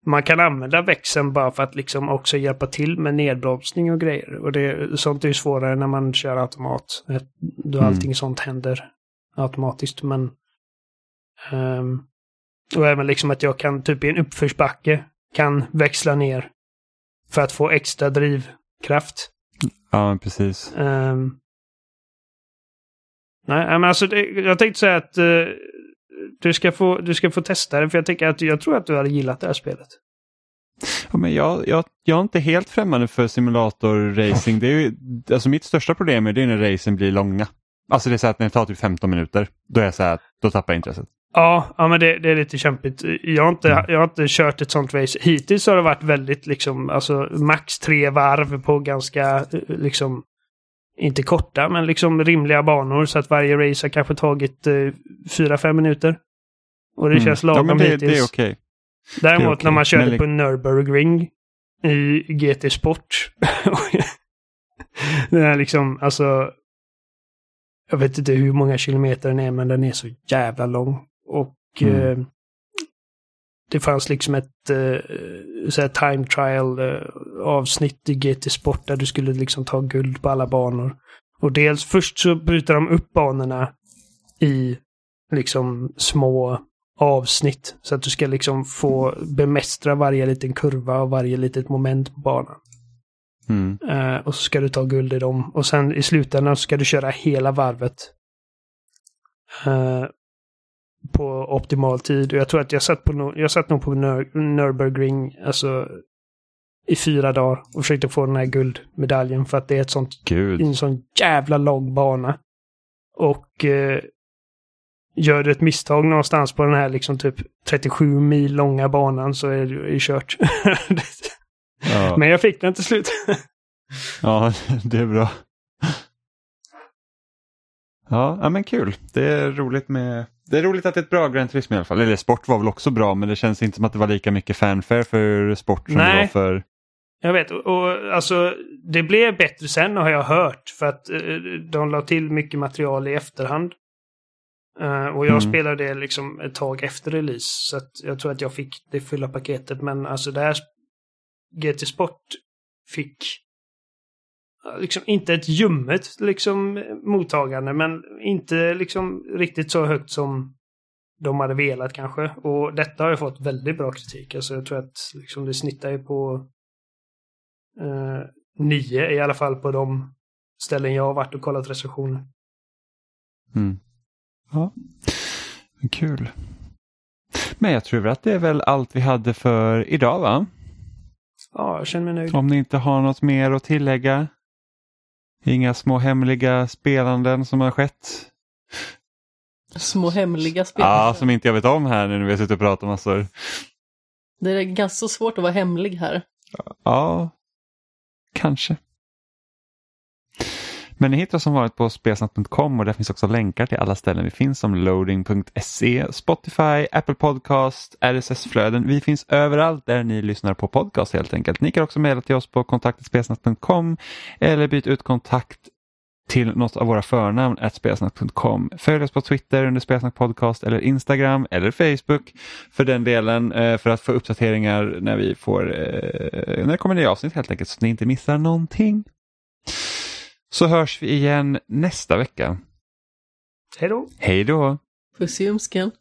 man kan använda växeln bara för att liksom också hjälpa till med nedbromsning och grejer. Och det, sånt är ju svårare när man kör automat. Då Mm. allting sånt händer automatiskt. Men ehm, och även liksom att jag kan typ i en uppförsbacke kan växla ner för att få extra drivkraft. Ja, precis. Ehm, nej, men alltså det, jag tänkte säga att eh, du, ska få, du ska få testa det för jag tänker att jag tror att du hade gillat det här spelet. Ja, men jag, jag, jag är inte helt främmande för simulator-racing. Det är ju, alltså mitt största problem är det när racen blir långa. Alltså det är så att när det tar typ 15 minuter, då är jag så här, då tappar jag intresset. Ja, ja men det, det är lite kämpigt. Jag har, inte, Mm. jag har inte kört ett sånt race. Hittills har det varit väldigt liksom, alltså max tre varv på ganska, eh, liksom, inte korta, men liksom rimliga banor. Så att varje race har kanske tagit eh, fyra, fem minuter. Och det Mm. känns ja, lagom men det, hittills. det är okej. Däremot det är okej. när man körde Men på Nürburgring i GT Sport. (laughs) den är liksom, alltså. Jag vet inte hur många kilometer den är, men den är så jävla lång. Och Mm. eh, det fanns liksom ett eh, time trial eh, avsnitt i GT Sport där du skulle liksom ta guld på alla banor. Och dels först så bryter de upp banorna i liksom små avsnitt. Så att du ska liksom få bemästra varje liten kurva och varje litet moment på banan. Mm. Eh, och så ska du ta guld i dem. Och sen i slutändan så ska du köra hela varvet. eh, på optimal tid. Och jag tror att jag satt, på no- jag satt nog på Nür- Nürburgring alltså, i fyra dagar och försökte få den här guldmedaljen för att det är ett sånt Gud. en sån jävla lång bana. Och eh, gör du ett misstag någonstans på den här liksom typ 37 mil långa banan så är det kört. (laughs) Ja. Men jag fick den till slut. Ja, det är bra. Ja, men kul. Det är roligt med det är roligt att det är ett bra Grand Turismo i alla fall. Eller sport var väl också bra men det känns inte som att det var lika mycket fanfare för sport som det Nej. var för... Jag vet, och, och alltså det blev bättre sen har jag hört. För att eh, de la till mycket material i efterhand. Eh, och jag Mm. spelade det liksom ett tag efter release. Så att jag tror att jag fick det fulla paketet. Men alltså det här GT Sport fick liksom inte ett ljummet liksom mottagande. Men inte liksom riktigt så högt som de hade velat kanske. Och detta har jag fått väldigt bra kritik. Alltså jag tror att liksom det snittar ju på eh, nio i alla fall på de ställen jag har varit och kollat recensioner. Mm. Ja, kul. Men jag tror att det är väl allt vi hade för idag va? Ja, jag känner mig nöjd. Om ni inte har något mer att tillägga? Inga små hemliga spelanden som har skett? Små hemliga spel. Ja, som inte jag vet om här nu när vi har suttit och pratat massor. Det är ganska svårt att vara hemlig här. Ja, kanske. Men ni hittar som vanligt på spelsnack.com och där finns också länkar till alla ställen vi finns som loading.se, Spotify, Apple Podcast, RSS-flöden. Vi finns överallt där ni lyssnar på podcast helt enkelt. Ni kan också mejla till oss på kontaktspelsnack.com eller byta ut kontakt till något av våra förnamn spelsnack.com. Följ oss på Twitter under Spelsnack Podcast eller Instagram eller Facebook för den delen eh, för att få uppdateringar när vi får eh, när det kommer nya avsnitt helt enkelt så att ni inte missar någonting. Så hörs vi igen nästa vecka. Hej då! Hej då! Puss i ljumsken.